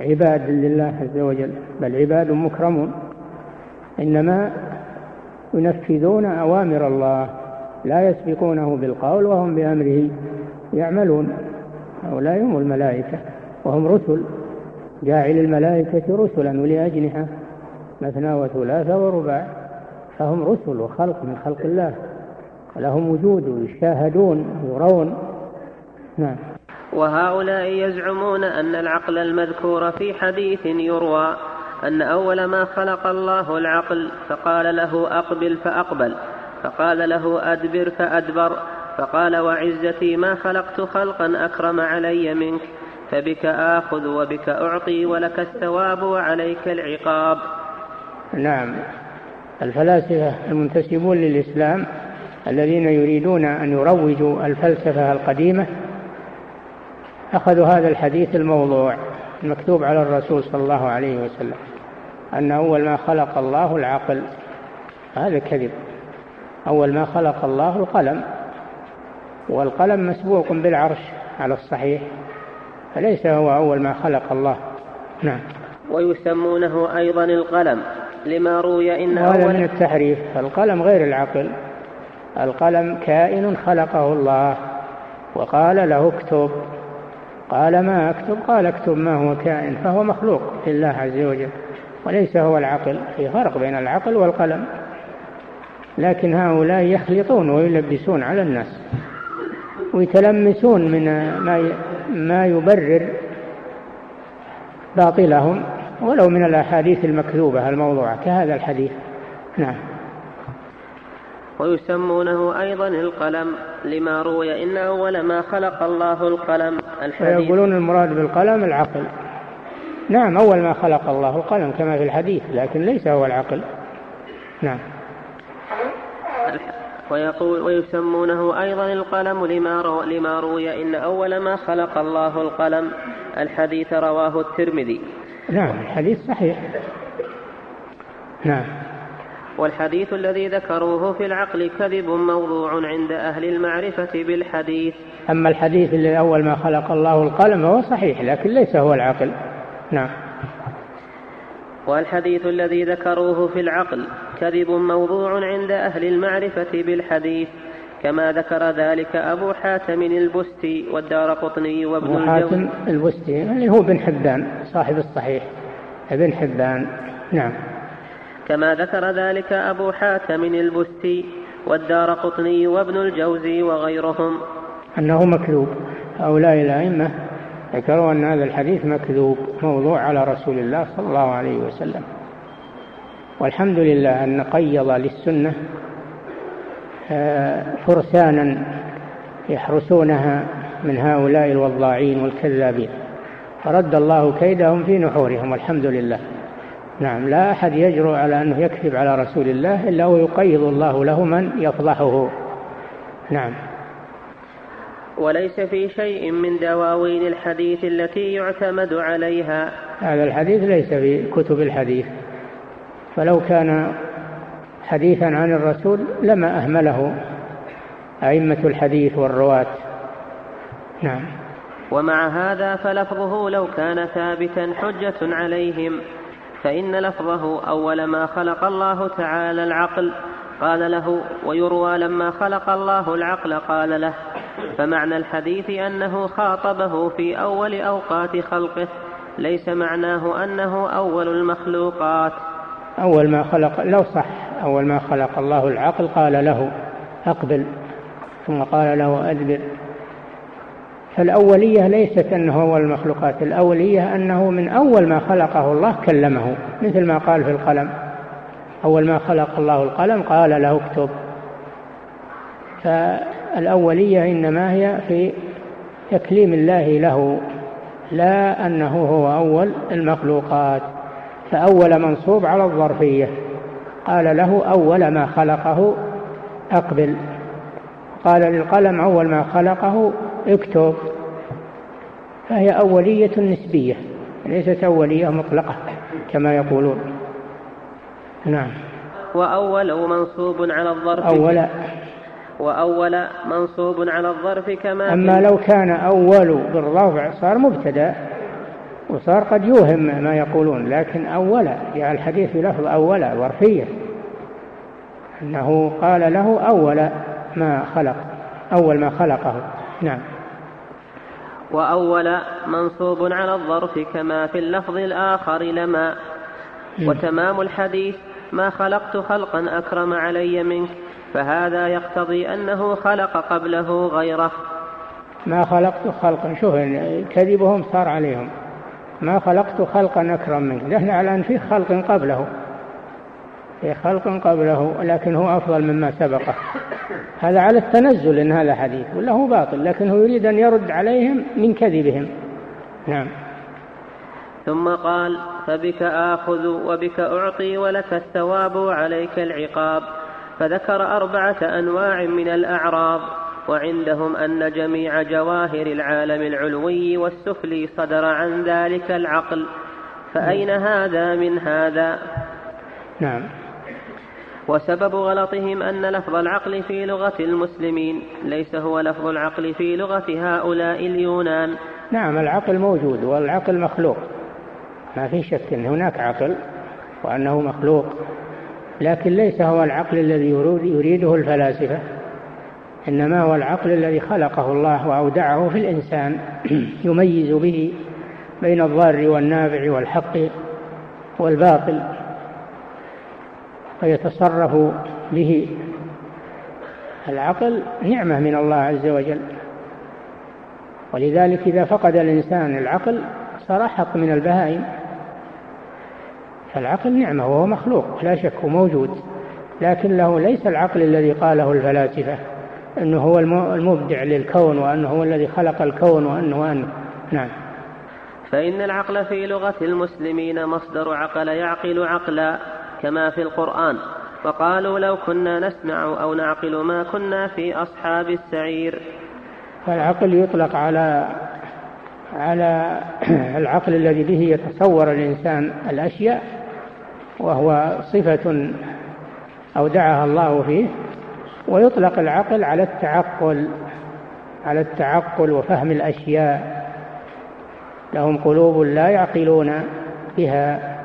عباد لله عز وجل. بل عباد مكرمون. إنما ينفذون أوامر الله. لا يسبقونه بالقول وهم بأمره يعملون. هؤلاء هم الملائكة. وهم رسل. جاعل الملائكة رسلا ولي أجنحة مثنى وثلاث ورباع. فهم رسل وخلق من خلق الله. لهم وجود ويشاهدون ويرون. نعم. وهؤلاء يزعمون أن العقل المذكور في حديث يروى أن أول ما خلق الله العقل فقال له أقبل فأقبل فقال له أدبر فأدبر فقال وعزتي ما خلقت خلقا أكرم علي منك فبك آخذ وبك أعطي ولك الثواب وعليك العقاب. نعم. الفلاسفة المنتسبون للإسلام الذين يريدون أن يروجوا الفلسفة القديمة أخذوا هذا الحديث الموضوع المكتوب على الرسول صلى الله عليه وسلم أن أول ما خلق الله العقل هذا كذب. أول ما خلق الله القلم والقلم مسبوق بالعرش على الصحيح فليس هو أول ما خلق الله. نعم. ويسمونه أيضا القلم لما روي إن هذا من التحريف. القلم غير العقل. القلم كائن خلقه الله. وقال له اكتب. قال ما اكتب؟ قال اكتب ما هو كائن فهو مخلوق لله عز وجل وليس هو العقل في فرق بين العقل والقلم. لكن هؤلاء يخلطون ويلبسون على الناس ويتلمسون من ما ما يبرر باطلهم ولو من الأحاديث المكذوبة الموضوعة كهذا الحديث. نعم. ويسمونه أيضا القلم لما روي إن أول ما خلق الله القلم الحديث. ويقولون المراد بالقلم العقل. نعم أول ما خلق الله القلم كما في الحديث لكن ليس هو العقل. نعم. ويقول ويسمونه أيضا القلم لما, رو لما روي إن أول ما خلق الله القلم الحديث رواه الترمذي. نعم الحديث صحيح. نعم. والحديث الذي ذكروه في العقل كذب موضوع عند أهل المعرفة بالحديث. أما الحديث اللي أول ما خلق الله القلم هو صحيح لكن ليس هو العقل. نعم. والحديث الذي ذكروه في العقل كذب موضوع عند أهل المعرفة بالحديث. كما ذكر ذلك أبو حاتم البستي والدار قطني وابن أبو حاتم البستي اللي هو بن حبان صاحب الصحيح ابن حبان. نعم. كما ذكر ذلك أبو حاتم البستي والدار قطني وابن الجوزي وغيرهم. أنه مكذوب. هؤلاء الأئمة ذكروا أن هذا الحديث مكذوب موضوع على رسول الله صلى الله عليه وسلم. والحمد لله أن قيض للسنة آه، فرسانا يحرسونها من هؤلاء الوضاعين والكذابين. فرد الله كيدهم في نحورهم والحمد لله. نعم لا أحد يجرؤ على أنه يكذب على رسول الله إلا ويقيض الله له من يفضحه. نعم. وليس في شيء من دواوين الحديث التي يعتمد عليها. هذا الحديث ليس في كتب الحديث. فلو كان حديثا عن الرسول لما أهمله أئمة الحديث والرواة. نعم. ومع هذا فلفظه لو كان ثابتا حجة عليهم. فإن لفظه أول ما خلق الله تعالى العقل قال له ويروى لما خلق الله العقل قال له. فمعنى الحديث أنه خاطبه في أول أوقات خلقه ليس معناه أنه أول المخلوقات. أول ما خلق لو صح أول ما خلق الله العقل قال له أقبل. ثم قال له أدبر. فالأولية ليست أنه أول المخلوقات الأولية أنه من أول ما خلقه الله كلمه مثل ما قال في القلم. أول ما خلق الله القلم قال له اكتب. فالأولية إنما هي في تكليم الله له لا أنه هو أول المخلوقات. فأول منصوب على الظرفية قال له أول ما خلقه أقبل. قال للقلم أول ما خلقه اكتب فهي أولية نسبية ليست أولية مطلقة كما يقولون. نعم. وأول منصوب على الظرف أول. وأول منصوب على الظرف كما أما لو كان أول بالرفع صار مبتدأ وصار قد يوهم ما يقولون لكن أول جاء الحديث في لفظ أول ظرفية. أنه قال له أول ما خلق أول ما خلقه. نعم. وأول منصوب على الظرف كما في اللفظ الآخر لما. وتمام الحديث ما خلقت خلقا أكرم علي منك فهذا يقتضي أنه خلق قبله غيره. ما خلقت خلقا شوف كذبهم صار عليهم. ما خلقت خلقا أكرم منك نحن على أن في خلق قبله. في خلق قبله لكن هو أفضل مما سبقه. هذا على التنزل إن هذا حديث ولا هو باطل لكن هو يريد أن يرد عليهم من كذبهم. نعم. ثم قال فبك آخذ وبك أعطي ولك الثواب وعليك العقاب. فذكر أربعة أنواع من الأعراض وعندهم أن جميع جواهر العالم العلوي والسفلي صدر عن ذلك العقل. فأين هذا من هذا؟ نعم. وسبب غلطهم أن لفظ العقل في لغة المسلمين ليس هو لفظ العقل في لغة هؤلاء اليونان. نعم العقل موجود والعقل مخلوق. ما في شك أن هناك عقل وأنه مخلوق لكن ليس هو العقل الذي يريده الفلاسفة إنما هو العقل الذي خلقه الله وأودعه في الإنسان يميز به بين الضار والنافع والحق والباطل. ويتصرف به. العقل نعمة من الله عز وجل. ولذلك إذا فقد الإنسان العقل صار أحط من البهائم. فالعقل نعمة وهو مخلوق لا شك وموجود. لكن له ليس العقل الذي قاله الفلاسفة أنه هو المبدع للكون وأنه هو الذي خلق الكون وأنه وأنه نعم. فإن العقل في لغة المسلمين مصدر عقل يعقل عقلا. كما في القرآن وقالوا لو كنا نسمع أو نعقل ما كنا في أصحاب السعير. فالعقل يطلق على على العقل الذي به يتصور الإنسان الأشياء وهو صفة أودعها الله فيه ويطلق العقل على التعقل على التعقل وفهم الأشياء. لهم قلوب لا يعقلون بها.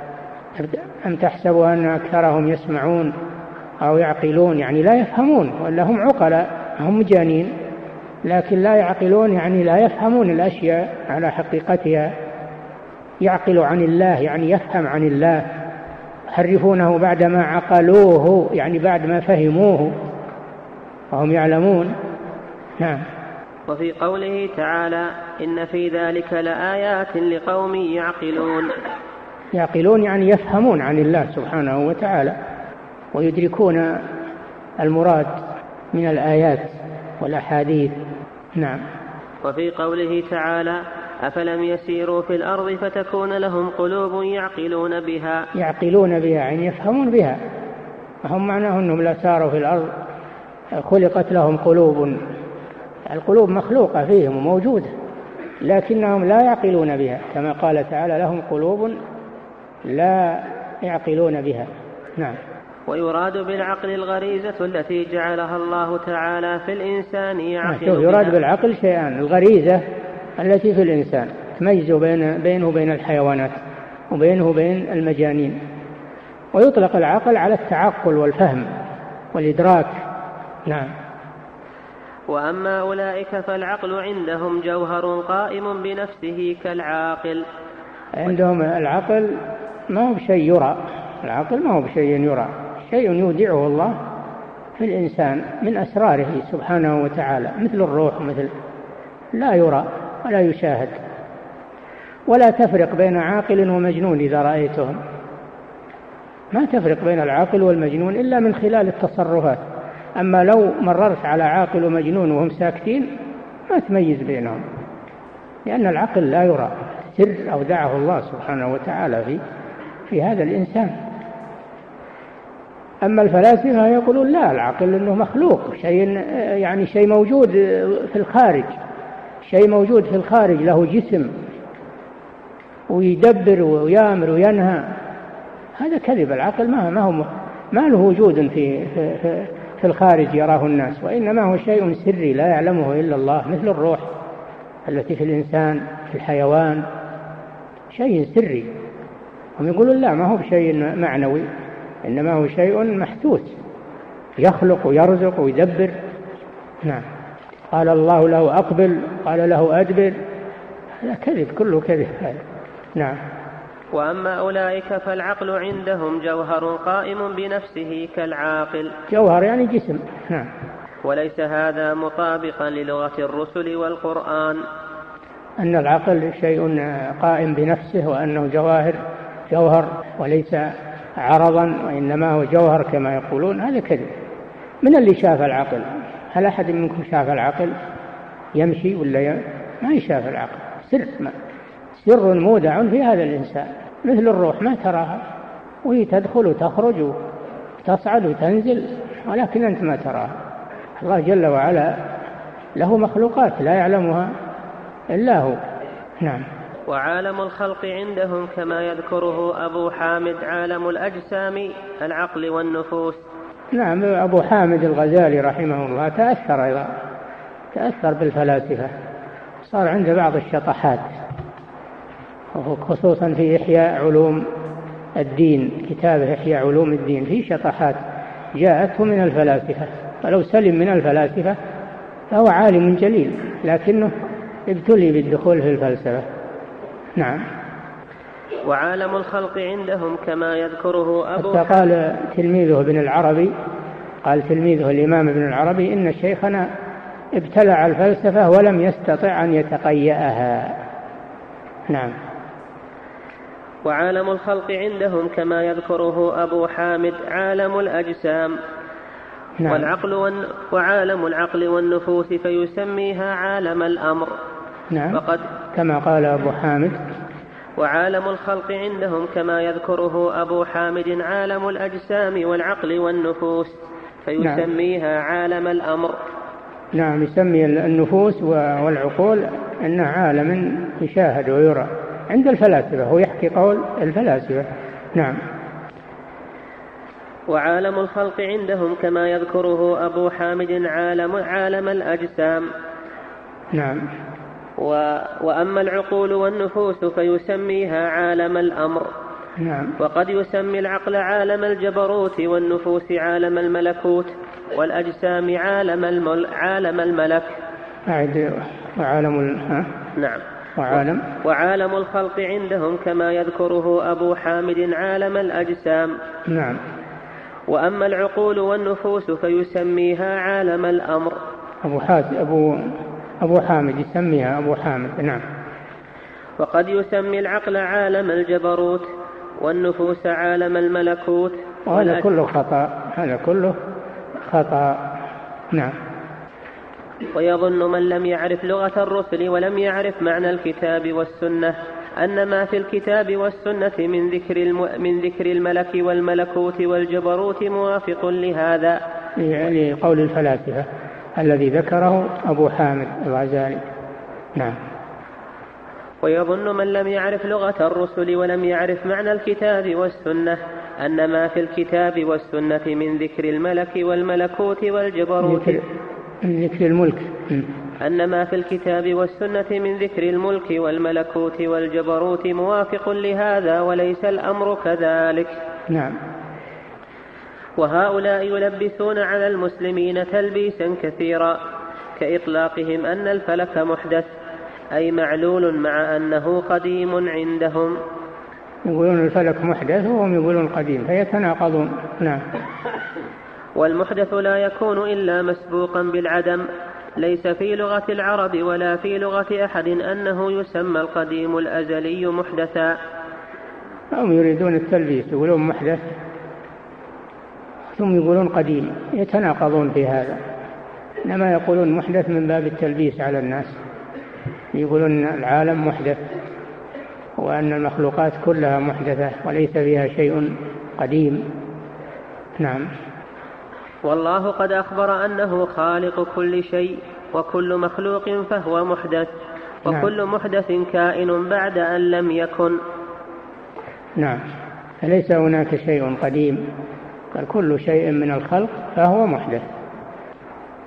أم تحسب أن أكثرهم يسمعون أو يعقلون؟ يعني لا يفهمون ولا هم عقلاء هم مجانين لكن لا يعقلون يعني لا يفهمون الأشياء على حقيقتها. يعقل عن الله يعني يفهم عن الله. يحرفونه بعدما عقلوه يعني بعد ما فهموه. وهم يعلمون. نعم. وفي قوله تعالى إن في ذلك لآيات لقوم يعقلون. يعقلون يعني يفهمون عن الله سبحانه وتعالى ويدركون المراد من الآيات والأحاديث. نعم. وفي قوله تعالى أفلم يسيروا في الأرض فتكون لهم قلوب يعقلون بها. يعقلون بها يعني يفهمون بها. هم معناه أنهم لا ساروا في الأرض خلقت لهم قلوب. القلوب مخلوقة فيهم وموجودة لكنهم لا يعقلون بها كما قال تعالى لهم قلوب لا يعقلون بها. نعم. ويراد بالعقل الغريزة التي جعلها الله تعالى في الإنسان يعقل شوف يراد بالعقل شيئان الغريزة التي في الإنسان تميز بين بينه وبين الحيوانات وبينه وبين المجانين. ويطلق العقل على التعقل والفهم والإدراك. نعم. وأما أولئك فالعقل عندهم جوهر قائم بنفسه كالعاقل. عندهم العقل ما هو بشيء يرى العقل ما هو بشيء يرى شيء يودعه الله في الإنسان من أسراره سبحانه وتعالى مثل الروح مثل لا يرى ولا يشاهد. ولا تفرق بين عاقل ومجنون إذا رأيتهم. ما تفرق بين العاقل والمجنون إلا من خلال التصرفات. أما لو مررت على عاقل ومجنون وهم ساكتين ما تميز بينهم لأن العقل لا يرى. سر أودعه الله سبحانه وتعالى في في هذا الإنسان. أما الفلاسفة يقولون لا العقل أنه مخلوق شيء يعني شيء موجود في الخارج شيء موجود في الخارج له جسم ويدبر ويأمر وينهى. هذا كذب العقل ما ما هو ما له وجود في في, في الخارج يراه الناس وإنما هو شيء سري لا يعلمه إلا الله مثل الروح التي في الإنسان في الحيوان. شيء سري. هم يقولون لا ما هو بشيء معنوي إنما هو شيء محسوس يخلق ويرزق ويدبر. نعم. قال الله له أقبل قال له أدبر. هذا كذب كله كذب. نعم. وأما أولئك فالعقل عندهم جوهر قائم بنفسه كالعاقل. جوهر يعني جسم. نعم. وليس هذا مطابقا للغة الرسل والقرآن. أن العقل شيء قائم بنفسه وأنه جواهر جوهر وليس عرضا وإنما هو جوهر كما يقولون. هذا كذب. من اللي شاف العقل؟ هل أحد منكم شاف العقل؟ يمشي ولا ي... ما يشاف العقل. سر ما. سر مودع في هذا الإنسان. مثل الروح ما تراها. وهي تدخل وتخرج وتصعد وتنزل ولكن أنت ما تراها. الله جل وعلا له مخلوقات لا يعلمها. إلا هو. نعم. وعالم الخلق عندهم كما يذكره أبو حامد عالم الأجسام العقل والنفوس. نعم أبو حامد الغزالي رحمه الله تأثر أيضا تأثر بالفلاسفة. صار عنده بعض الشطحات خصوصا في إحياء علوم الدين كتابه إحياء علوم الدين في شطحات جاءته من الفلاسفة. ولو سلم من الفلاسفة فهو عالم جليل لكنه ابتلي بالدخول في الفلسفة. نعم. وعالم الخلق عندهم كما يذكره أبو حتى قال تلميذه ابن العربي قال تلميذه الإمام ابن العربي إن شيخنا ابتلع الفلسفة ولم يستطع أن يتقيأها. نعم. وعالم الخلق عندهم كما يذكره أبو حامد عالم الأجسام. نعم. والعقل ون... وعالم العقل والنفوس فيسميها عالم الأمر. نعم. وقد كما قال أبو حامد. وعالم الخلق عندهم كما يذكره أبو حامد عالم الأجسام والعقل والنفوس فيسميها نعم. عالم الأمر. نعم يسمي النفوس والعقول أنه عالم يشاهد ويرى. عند الفلاسفة هو يحكي قول الفلاسفة. نعم. وعالم الخلق عندهم كما يذكره أبو حامد عالم عالم الأجسام. نعم. و وأما العقول والنفوس فيسميها عالم الأمر. نعم. وقد يسمي العقل عالم الجبروت والنفوس عالم الملكوت والأجسام عالم المل عالم الملك. أعد وعالم ها؟ نعم. وعالم. وعالم الخلق عندهم كما يذكره أبو حامد عالم الأجسام. نعم. وأما العقول والنفوس فيسميها عالم الأمر. أبو حاتم أبو أبو حامد يسميها أبو حامد نعم. وقد يسمي العقل عالم الجبروت والنفوس عالم الملكوت. وهذا كله خطأ هذا كله خطأ نعم. ويظن من لم يعرف لغة الرسل ولم يعرف معنى الكتاب والسنة. أن ما في الكتاب والسنة من ذكر. من ذكر الملك والملكوت والجبروت موافق لهذا. يعني قول الفلاسفة الذي ذكره أبو حامد الغزالي. نعم. ويظن من لم يعرف لغة الرسل ولم يعرف معنى الكتاب والسنة أن ما في الكتاب والسنة من ذكر الملك والملكوت والجبروت ذكر, ذكر الملك. أن ما في الكتاب والسنة من ذكر الملك والملكوت والجبروت موافق لهذا وليس الأمر كذلك. نعم. وهؤلاء يلبسون على المسلمين تلبيسا كثيرا كإطلاقهم أن الفلك محدث أي معلول مع أنه قديم عندهم. يقولون الفلك محدث وهم يقولون قديم فيتناقضون. نعم. والمحدث لا يكون إلا مسبوقا بالعدم. ليس في لغة العرب ولا في لغة أحد أنه يسمى القديم الأزلي محدثا. هم يريدون التلبيس يقولون محدث ثم يقولون قديم يتناقضون في هذا. إنما يقولون محدث من باب التلبيس على الناس. يقولون العالم محدث وأن المخلوقات كلها محدثة وليس فيها شيء قديم. نعم. والله قد أخبر أنه خالق كل شيء وكل مخلوق فهو محدث وكل نعم. محدث كائن بعد أن لم يكن. نعم. فليس هناك شيء قديم؟ بل كل شيء من الخلق فهو محدث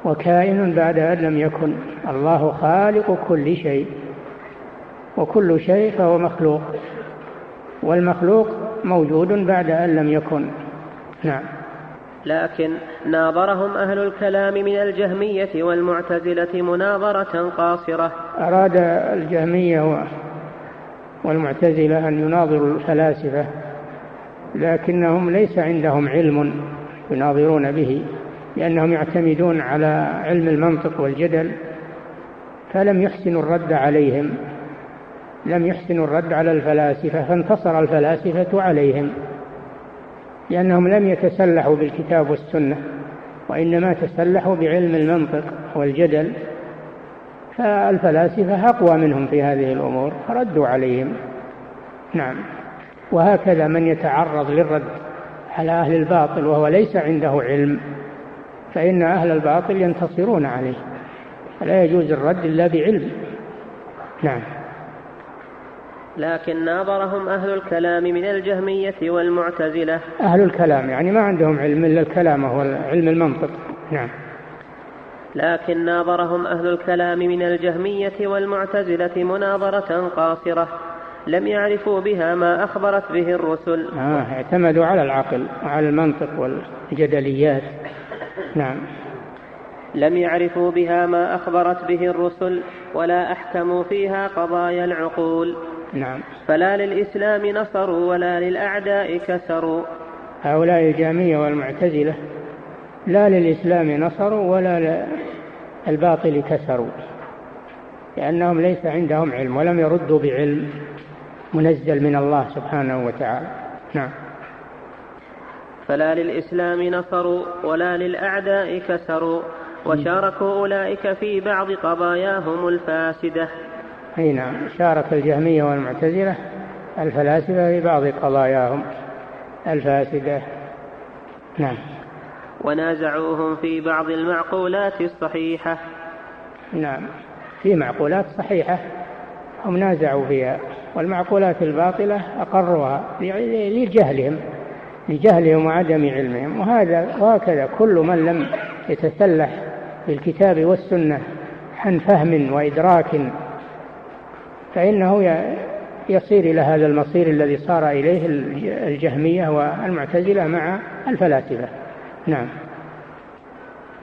وكائن بعد أن لم يكن. الله خالق كل شيء وكل شيء فهو مخلوق والمخلوق موجود بعد أن لم يكن. نعم. لكن ناظرهم أهل الكلام من الجهمية والمعتزلة مناظرة قاصرة. أراد الجهمية والمعتزلة أن يناظروا الفلاسفة لكنهم ليس عندهم علم يناظرون به لأنهم يعتمدون على علم المنطق والجدل فلم يحسنوا الرد عليهم لم يحسنوا الرد على الفلاسفة فانتصر الفلاسفة عليهم. لأنهم لم يتسلحوا بالكتاب والسنة وإنما تسلحوا بعلم المنطق والجدل فالفلاسفة أقوى منهم في هذه الأمور فردوا عليهم. نعم. وهكذا من يتعرض للرد على أهل الباطل وهو ليس عنده علم فإن أهل الباطل ينتصرون عليه لا يجوز الرد إلا بعلم. نعم. لكن ناظرهم أهل الكلام من الجهمية والمعتزلة. أهل الكلام يعني ما عندهم علم إلا الكلام هو علم المنطق. نعم. لكن ناظرهم أهل الكلام من الجهمية والمعتزلة مناظرة قاصرة لم يعرفوا بها ما أخبرت به الرسل. آه اعتمدوا على العقل وعلى المنطق والجدليات. نعم. لم يعرفوا بها ما أخبرت به الرسل. ولا أحكموا فيها قضايا العقول. نعم. فلا للإسلام نصروا ولا للأعداء كسروا هؤلاء الجامية والمعتزلة لا للإسلام نصروا ولا للباطل كسروا لأنهم ليس عندهم علم ولم يردوا بعلم منزل من الله سبحانه وتعالى. نعم. فلا للإسلام نصروا ولا للأعداء كسروا وشاركوا أولئك في بعض قضاياهم الفاسدة. أي نعم شارك الجهمية والمعتزلة الفلاسفة في بعض قضاياهم الفاسدة. نعم. ونازعوهم في بعض المعقولات الصحيحة. نعم في معقولات صحيحة هم نازعوا فيها والمعقولات الباطلة أقروها لجهلهم لجهلهم وعدم علمهم وهذا وهكذا كل من لم يتسلح بالكتاب والسنة عن فهم وإدراك فإنه يصير إلى هذا المصير الذي صار إليه الجهمية والمعتزلة مع الفلاسفة. نعم.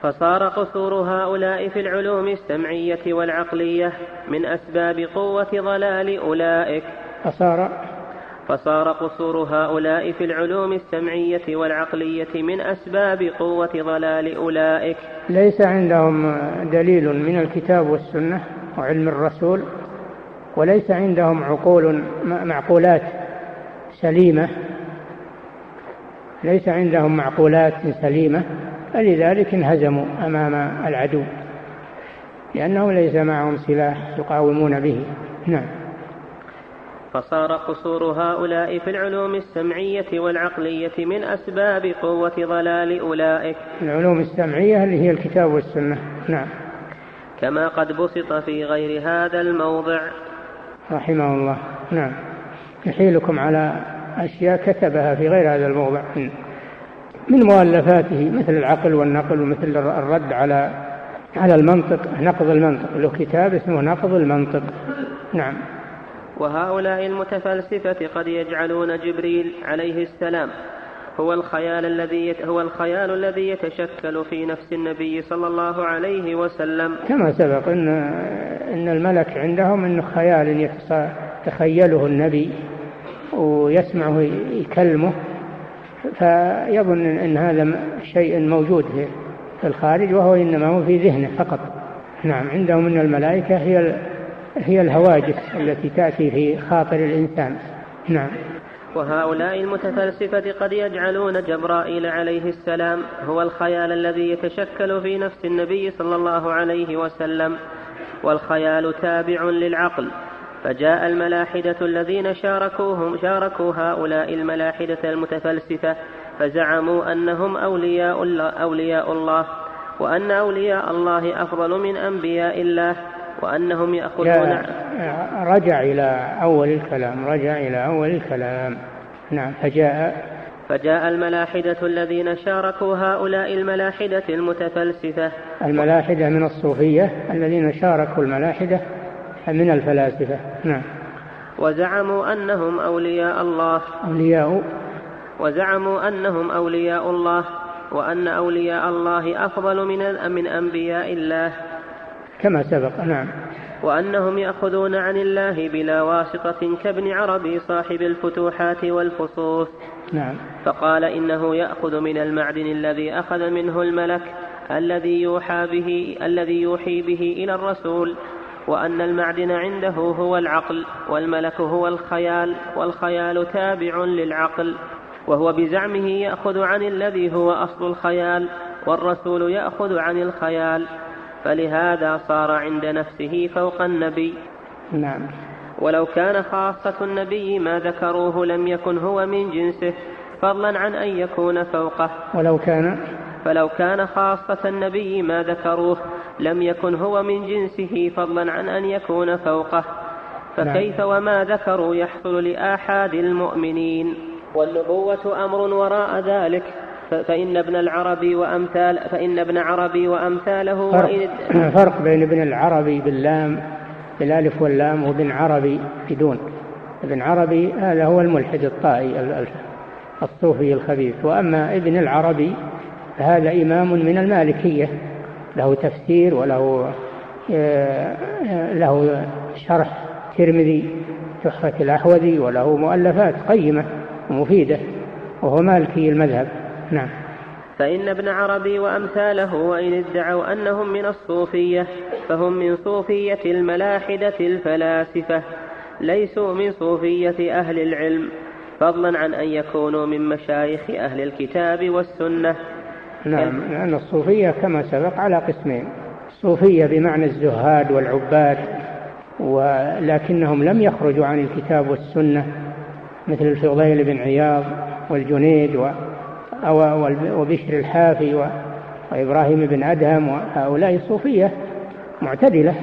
فصار قصور هؤلاء في العلوم السمعية والعقلية من أسباب قوة ضلال أولئك. فصار فصار قصور هؤلاء في العلوم السمعية والعقلية من أسباب قوة ضلال أولئك. ليس عندهم دليل من الكتاب والسنة وعلم الرسول وليس عندهم عقول معقولات سليمة. ليس عندهم معقولات سليمة فلذلك انهزموا أمام العدو لأنه ليس معهم سلاح يقاومون به. نعم. فصار قصور هؤلاء في العلوم السمعية والعقلية من أسباب قوة ضلال أولئك. العلوم السمعية اللي هي الكتاب والسنة. نعم. كما قد بسط في غير هذا الموضع. رحمه الله. نعم. يحيلكم على أشياء كتبها في غير هذا الموضع. من مؤلفاته مثل العقل والنقل ومثل الرد على على المنطق نقض المنطق. له كتاب اسمه نقض المنطق. نعم. وهؤلاء المتفلسفة قد يجعلون جبريل عليه السلام هو الخيال الذي هو الخيال الذي يتشكل في نفس النبي صلى الله عليه وسلم. كما سبق إن إن الملك عندهم انه خيال يتخيله النبي ويسمعه يكلمه فيظن إن هذا شيء موجود في الخارج وهو إنما هو في ذهنه فقط. نعم عندهم إن الملائكة هي هي الهواجس التي تأتي في خاطر الإنسان. نعم. وهؤلاء المتفلسفة قد يجعلون جبرائيل عليه السلام هو الخيال الذي يتشكل في نفس النبي صلى الله عليه وسلم والخيال تابع للعقل. فجاء الملاحدة الذين شاركوهم شاركوا هؤلاء الملاحدة المتفلسفة فزعموا أنهم أولياء الله, أولياء الله وأن أولياء الله أفضل من أنبياء الله. وأنهم يأخذون رجع إلى أول الكلام رجع إلى أول الكلام. نعم فجاء فجاء الملاحدة الذين شاركوا هؤلاء الملاحدة المتفلسفة. الملاحدة من الصوفية الذين شاركوا الملاحدة من الفلاسفة. نعم. وزعموا أنهم أولياء الله. أولياء؟ وزعموا أنهم أولياء الله وأن أولياء الله أفضل من من أنبياء الله. كما سبق. نعم. وأنهم يأخذون عن الله بلا واسطة كابن عربي صاحب الفتوحات والفصوص. نعم. فقال إنه يأخذ من المعدن الذي أخذ منه الملك الذي يوحى به الذي يوحي به إلى الرسول وأن المعدن عنده هو العقل والملك هو الخيال والخيال تابع للعقل. وهو بزعمه يأخذ عن الذي هو أصل الخيال والرسول يأخذ عن الخيال. فلهذا صار عند نفسه فوق النبي. نعم. ولو كان خاصة النبي ما ذكروه لم يكن هو من جنسه فضلا عن أن يكون فوقه. ولو كان فلو كان خاصة النبي ما ذكروه لم يكن هو من جنسه فضلا عن أن يكون فوقه. فكيف نعم. وما ذكروا يحصل لآحاد المؤمنين؟ والنبوة أمر وراء ذلك. فإن ابن العربي وأمثال فإن ابن عربي وأمثاله فرق, فرق بين ابن العربي باللام بالألف واللام وابن عربي بدون. ابن عربي هذا هو الملحد الطائي الصوفي الخبيث. وأما ابن العربي فهذا إمام من المالكية. له تفسير وله آه، له شرح ترمذي تحفة الأحوذي وله مؤلفات قيمة ومفيدة وهو مالكي المذهب. نعم. فإن ابن عربي وأمثاله وإن ادعوا أنهم من الصوفية فهم من صوفية الملاحدة الفلاسفة ليسوا من صوفية أهل العلم فضلا عن أن يكونوا من مشايخ أهل الكتاب والسنة. نعم لأن الصوفية كما سبق على قسمين الصوفية بمعنى الزهاد والعباد ولكنهم لم يخرجوا عن الكتاب والسنة مثل الفضيل بن عياض والجنيد وبشر الحافي وإبراهيم بن أدهم وهؤلاء الصوفية معتدلة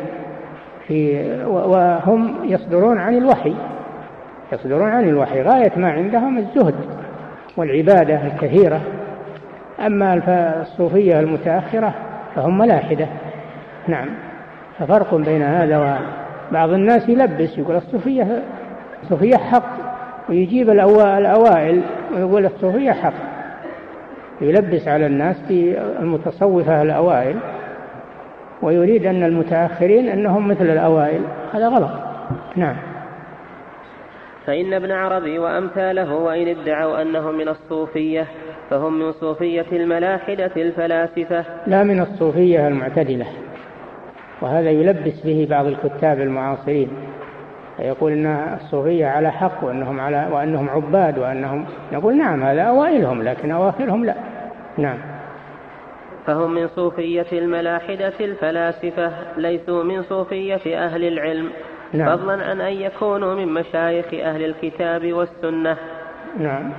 في وهم يصدرون عن الوحي. يصدرون عن الوحي. غاية ما عندهم الزهد والعبادة الكثيرة. أما الصوفية المتأخرة فهم ملاحدة. نعم. ففرق بين هذا وبعض الناس يلبس يقول الصوفية الصوفية حق ويجيب الأوائل ويقول الصوفية حق. يلبس على الناس في المتصوفة الأوائل ويريد أن المتأخرين أنهم مثل الأوائل. هذا غلط. نعم. فإن ابن عربي وأمثاله وإن ادعوا أنهم من الصوفية فهم من صوفية الملاحدة الفلاسفة. لا من الصوفية المعتدلة. وهذا يلبس به بعض الكتاب المعاصرين. يقول إن الصوفية على حق وأنهم على وأنهم عباد وأنهم نقول نعم هذا أوائلهم لكن أواخرهم لا. نعم. فهم من صوفية الملاحدة الفلاسفة ليسوا من صوفية أهل العلم. نعم. فضلا عن أن يكونوا من مشايخ أهل الكتاب والسنة. نعم.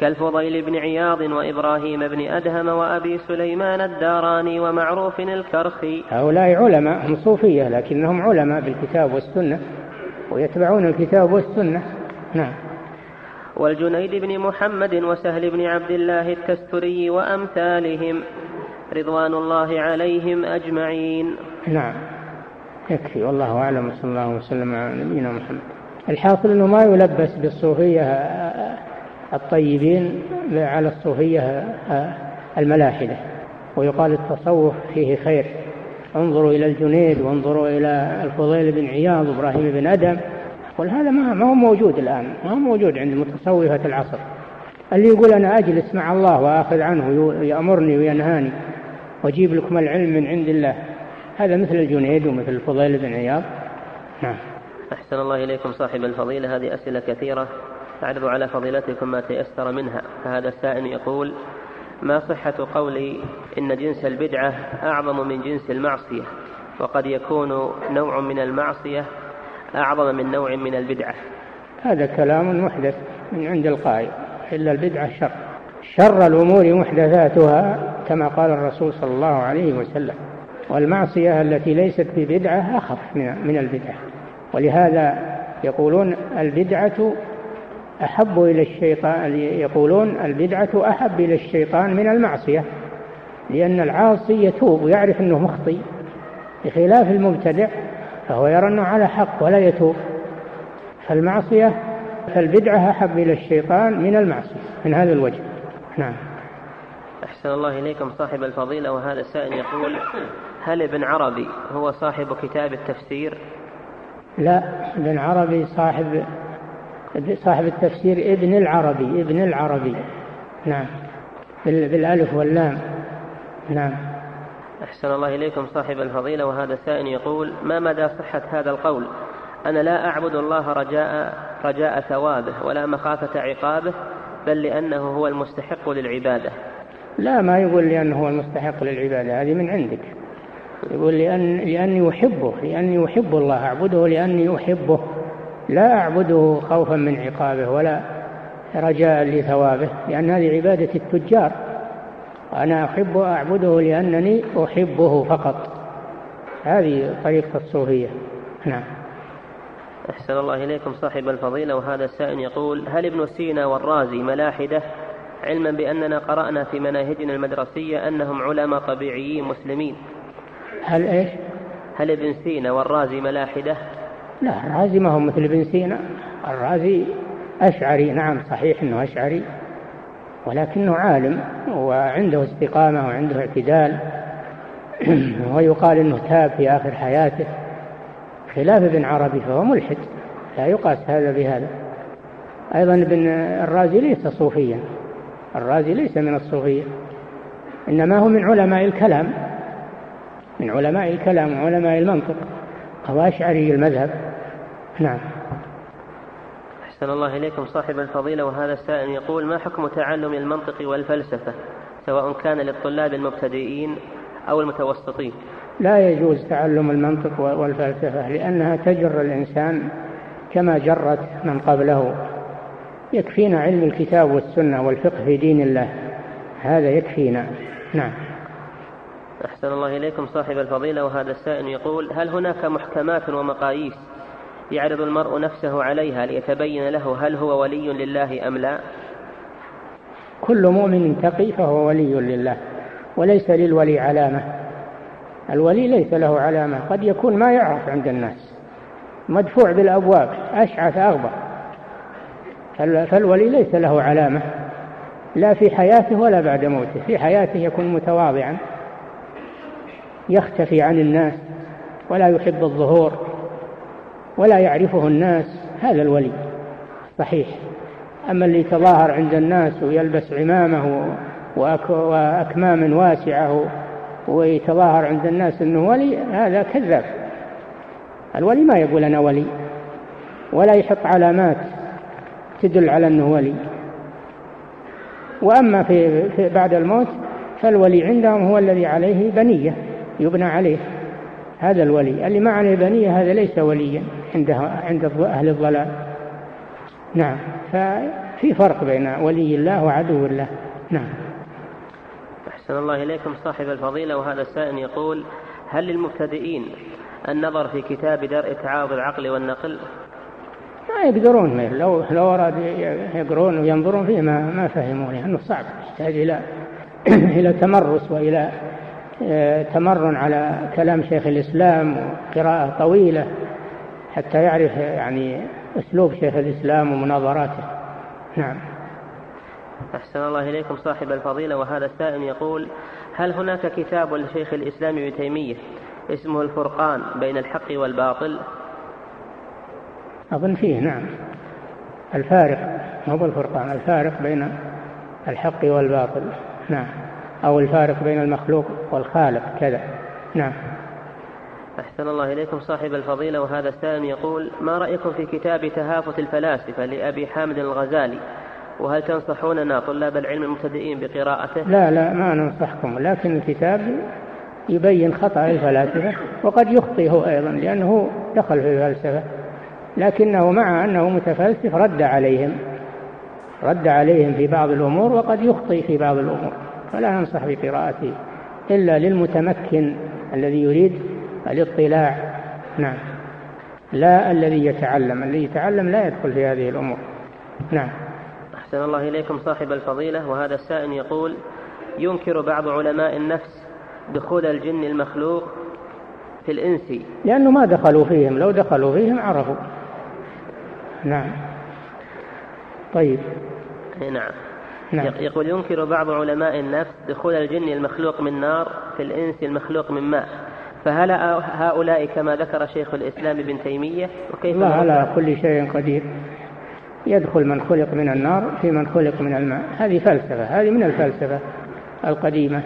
كالفضيل بن عياض وإبراهيم بن أدهم وأبي سليمان الداراني ومعروف الكرخي. هؤلاء علماء هم صوفية لكنهم علماء بالكتاب والسنة. ويتبعون الكتاب والسنة. نعم. والجنيد بن محمد وسهل بن عبد الله التستري وأمثالهم رضوان الله عليهم أجمعين. نعم. يكفي. والله أعلم. صلى الله وسلم على نبينا محمد. الحاصل أنه ما يلبس بالصوفية الطيبين على الصوفية الملاحدة ويقال التصوف فيه خير. انظروا إلى الجنيد وانظروا إلى الفضيل بن عياض وإبراهيم بن أدم. قل هذا ما هو موجود الآن. ما هو موجود عند متصوفة العصر. اللي يقول أنا أجلس مع الله وآخذ عنه يأمرني وينهاني وأجيب لكم العلم من عند الله. هذا مثل الجنيد ومثل الفضيل بن عياض. نعم. أحسن الله إليكم صاحب الفضيلة. هذه أسئلة كثيرة. أعرض على فضيلتكم ما تيسر منها. فهذا السائل يقول ما صحة قولي إن جنس البدعة أعظم من جنس المعصية وقد يكون نوع من المعصية أعظم من نوع من البدعة. هذا كلام محدث من عند القائل إلا البدعة شر. شر الأمور محدثاتها كما قال الرسول صلى الله عليه وسلم والمعصية التي ليست ببدعة أخف من البدعة. ولهذا يقولون البدعة أحب إلى الشيطان يقولون البدعة أحب إلى الشيطان من المعصية لأن العاصي يتوب ويعرف أنه مخطي بخلاف المبتدع فهو يرى أنه على حق ولا يتوب. فالمعصية فالبدعة أحب إلى الشيطان من المعصية من هذا الوجه. نعم. أحسن الله إليكم صاحب الفضيلة وهذا السائل يقول هل ابن عربي هو صاحب كتاب التفسير؟ لا ابن عربي صاحب صاحب التفسير ابن العربي ابن العربي. نعم. بالألف واللام. نعم. أحسن الله إليكم صاحب الفضيلة وهذا سائل يقول ما مدى صحة هذا القول؟ أنا لا أعبد الله رجاء رجاء ثوابه ولا مخافة عقابه بل لأنه هو المستحق للعبادة. لا ما يقول لأنه هو المستحق للعبادة هذه من عندك. يقول لأن لأني أحبه لأني أحب الله أعبده لأني أحبه. لا أعبده خوفا من عقابه ولا رجاء لثوابه لأن هذه عبادة التجار. أنا أحب أعبده لأنني أحبه فقط. هذه طريقة الصوفية. نعم. أحسن الله إليكم صاحب الفضيلة. وهذا السائل يقول هل ابن سينا والرازي ملاحدة علما بأننا قرأنا في مناهجنا المدرسية أنهم علماء طبيعيين مسلمين؟ هل إيش؟ هل ابن سينا والرازي ملاحدة؟ لا الرازي ما هو مثل ابن سينا. الرازي أشعري نعم صحيح أنه أشعري ولكنه عالم وعنده استقامة وعنده اعتدال. ويقال أنه تاب في آخر حياته. خلاف ابن عربي فهو ملحد لا يقاس هذا بهذا. أيضا ابن الرازي ليس صوفيا الرازي ليس من الصوفية إنما هو من علماء الكلام من علماء الكلام وعلماء المنطق. هو أشعري المذهب؟ نعم. أحسن الله إليكم صاحب الفضيلة وهذا السائل يقول ما حكم تعلم المنطق والفلسفة سواء كان للطلاب المبتدئين أو المتوسطين؟ لا يجوز تعلم المنطق والفلسفة لأنها تجر الإنسان كما جرت من قبله. يكفينا علم الكتاب والسنة والفقه في دين الله. هذا يكفينا. نعم. أحسن الله إليكم صاحب الفضيلة. وهذا السائل يقول هل هناك محكمات ومقاييس يعرض المرء نفسه عليها ليتبين له هل هو ولي لله أم لا؟ كل مؤمن تقي فهو ولي لله وليس للولي علامة. الولي ليس له علامة. قد يكون ما يعرف عند الناس مدفوع بالأبواب أشعث أغبر فالولي ليس له علامة لا في حياته ولا بعد موته. في حياته يكون متواضعا يختفي عن الناس ولا يحب الظهور ولا يعرفه الناس هذا الولي. صحيح. أما اللي يتظاهر عند الناس ويلبس عمامه وأكمام واسعة ويتظاهر عند الناس أنه ولي هذا كذاب. الولي ما يقول أنا ولي. ولا يحط علامات تدل على أنه ولي. وأما في, بعد الموت فالولي عندهم هو الذي عليه بنية. يبنى عليه هذا الولي. اللي ما عليه بنية هذا ليس وليا عند عند أهل الضلال. نعم. ففي فرق بين ولي الله وعدو الله. نعم. أحسن الله إليكم صاحب الفضيلة وهذا السائل يقول هل للمبتدئين النظر في كتاب درء تعارض العقل والنقل؟ ما يقدرون. لو لو أراد يقرون وينظرون فيه ما ما فهموا لأنه صعب. يحتاج إلى إلى تمرس وإلى تمرن على كلام شيخ الإسلام وقراءة طويلة حتى يعرف يعني أسلوب شيخ الإسلام ومناظراته. نعم. أحسن الله إليكم صاحب الفضيلة وهذا السائل يقول هل هناك كتاب لشيخ الإسلام ابن تيمية اسمه الفرقان بين الحق والباطل؟ أظن فيه نعم. الفارق مو الفرقان الفارق بين الحق والباطل. نعم. أو الفارق بين المخلوق والخالق كذا. نعم. أحسن الله إليكم صاحب الفضيلة وهذا السائل يقول ما رأيكم في كتاب تهافت الفلاسفة لأبي حامد الغزالي؟ وهل تنصحوننا طلاب العلم المبتدئين بقراءته؟ لا لا ما ننصحكم لكن الكتاب يبين خطأ الفلاسفة وقد يخطئ هو أيضا لأنه دخل في الفلسفة لكنه مع أنه متفلسف رد عليهم رد عليهم في بعض الأمور وقد يخطئ في بعض الأمور. فلا ننصح بقراءته إلا للمتمكن الذي يريد الاطلاع. نعم. لا الذي يتعلم الذي يتعلم لا يدخل في هذه الأمور. نعم. أحسن الله إليكم صاحب الفضيلة. وهذا السائل يقول ينكر بعض علماء النفس دخول الجن المخلوق في الإنس. لأنه ما دخلوا فيهم لو دخلوا فيهم عرفوا. نعم. طيب. نعم. نعم. يقول ينكر بعض علماء النفس دخول الجن المخلوق من نار في الإنس المخلوق من ماء. فهل هؤلاء كما ذكر شيخ الإسلام ابن تيمية وكيف الله على كل شيء قدير. يدخل من خلق من النار في من خلق من الماء. هذه فلسفة هذه من الفلسفة القديمة.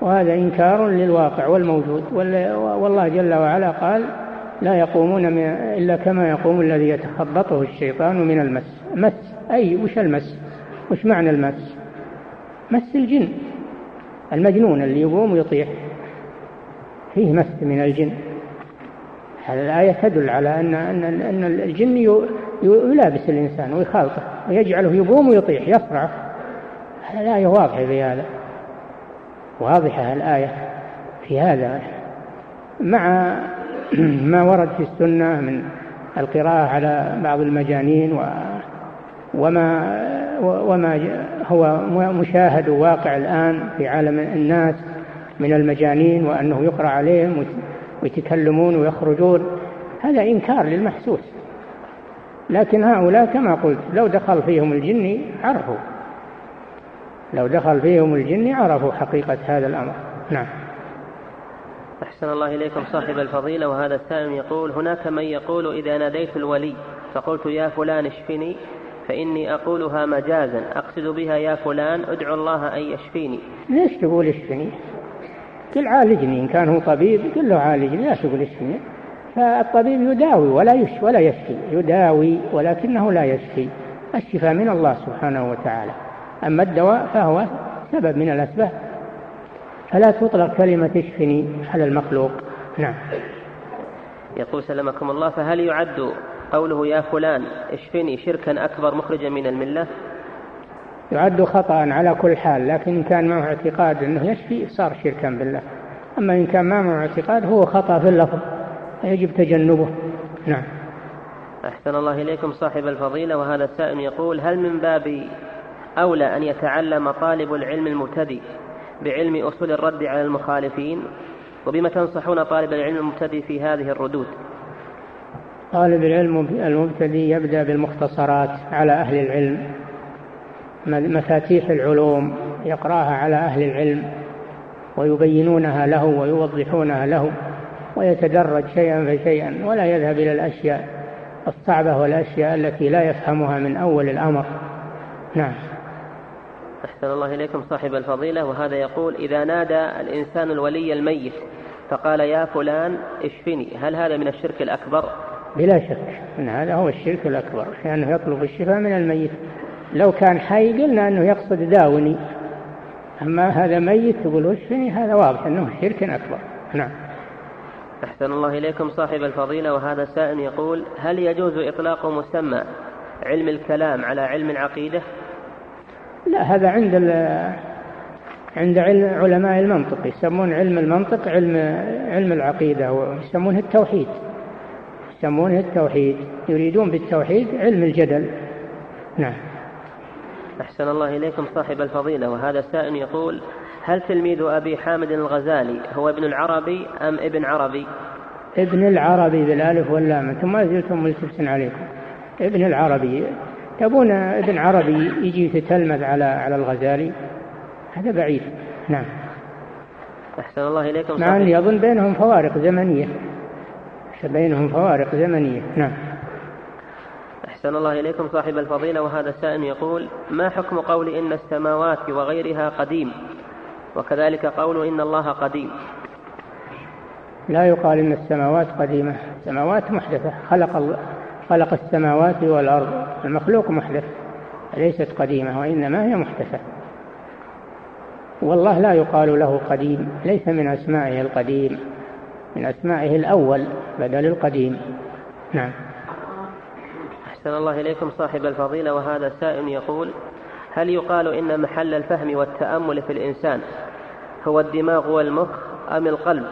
وهذا إنكار للواقع والموجود. والله جل وعلا قال لا يقومون إلا كما يقوم الذي يتخبطه الشيطان من المس مس. أي وش المس؟ وش معنى المس؟ مس الجن. المجنون اللي يقوم ويطيح. فيه مس من الجن. هذه الآية تدل على أن أن أن الجن يلابس الإنسان ويخالطه ويجعله يقوم ويطيح يصرع. الآية واضحة في هذا. واضحة الآية في هذا. مع ما ورد في السنة من القراءة على بعض المجانين و وما وما هو مشاهد واقع الآن في عالم الناس من المجانين وأنه يقرأ عليهم ويتكلمون ويخرجون. هذا إنكار للمحسوس. لكن هؤلاء كما قلت لو دخل فيهم الجن عرفوا. لو دخل فيهم الجن عرفوا حقيقة هذا الأمر. نعم. أحسن الله إليكم صاحب الفضيلة. وهذا السائل يقول هناك من يقول إذا ناديت الولي فقلت يا فلان اشفني؟ فإني أقولها مجازا. أقصد بها يا فلان ادعو الله أن يشفيني. ليش تقول اشفني قل عالجني إن كان هو طبيب قل له عالجني لا تقول اشفني فالطبيب يداوي ولا يشفي ولا يشفي. يداوي ولكنه لا يشفي. الشفاء من الله سبحانه وتعالى. أما الدواء فهو سبب من الأسباب. فلا تطلق كلمة اشفني على المخلوق. نعم. يقول سلمكم الله فهل يعد قوله يا فلان اشفني شركا أكبر مخرجا من الملة. يعد خطأ على كل حال لكن إن كان معه اعتقاد أنه يشفي صار شركا بالله. أما إن كان ما معه اعتقاد هو خطأ في اللفظ يجب تجنبه. نعم. أحسن الله إليكم صاحب الفضيلة وهذا السائل يقول هل من باب أولى أن يتعلم طالب العلم المبتدئ بعلم أصول الرد على المخالفين؟ وبما تنصحون طالب العلم المبتدئ في هذه الردود؟ طالب العلم المبتدئ يبدأ بالمختصرات على أهل العلم مفاتيح العلوم يقرأها على أهل العلم ويبينونها له ويوضحونها له ويتدرج شيئا فشيئا ولا يذهب إلى الأشياء الصعبة والأشياء التي لا يفهمها من أول الأمر. نعم. أحسن الله إليكم صاحب الفضيلة. وهذا يقول إذا نادى الإنسان الولي الميت فقال يا فلان اشفني هل هذا من الشرك الأكبر؟ بلا شك أن هذا هو الشرك الأكبر لأنه يطلب الشفاء من الميت. لو كان حي قلنا أنه يقصد داوني. أما هذا ميت يقول اشفني هذا واضح أنه شرك أكبر. نعم. أحسن الله إليكم صاحب الفضيلة وهذا سائل يقول هل يجوز إطلاق مسمى علم الكلام على علم العقيدة؟ لا هذا عند عند علماء المنطق يسمون علم المنطق علم علم العقيدة ويسمونه التوحيد. يسمونه التوحيد يريدون بالتوحيد علم الجدل. نعم. أحسن الله إليكم صاحب الفضيلة وهذا سائل يقول هل تلميذ أبي حامد الغزالي هو ابن العربي أم ابن عربي؟ ابن العربي بالألف واللام أنتم ما زلتم ملتبس عليكم. ابن العربي. تبون ابن عربي يجي يتتلمذ على على الغزالي؟ هذا بعيد. نعم. أحسن الله إليكم مع أني أظن بينهم فوارق زمنية. بينهم فوارق زمنية. نعم. أحسن الله إليكم صاحب الفضيلة وهذا السائل يقول ما حكم قول إن السماوات وغيرها قديم؟ وكذلك قول إن الله قديم. لا يقال إن السماوات قديمة. السماوات محدثة. خلق الله خلق السماوات والأرض. المخلوق محدث ليست قديمة وإنما هي محدثة. والله لا يقال له قديم ليس من أسمائه القديم. من أسمائه الأول بدل القديم. نعم. أحسن الله إليكم صاحب الفضيلة وهذا سائل يقول هل يقال إن محل الفهم والتأمل في الإنسان هو الدماغ والمخ أم القلب؟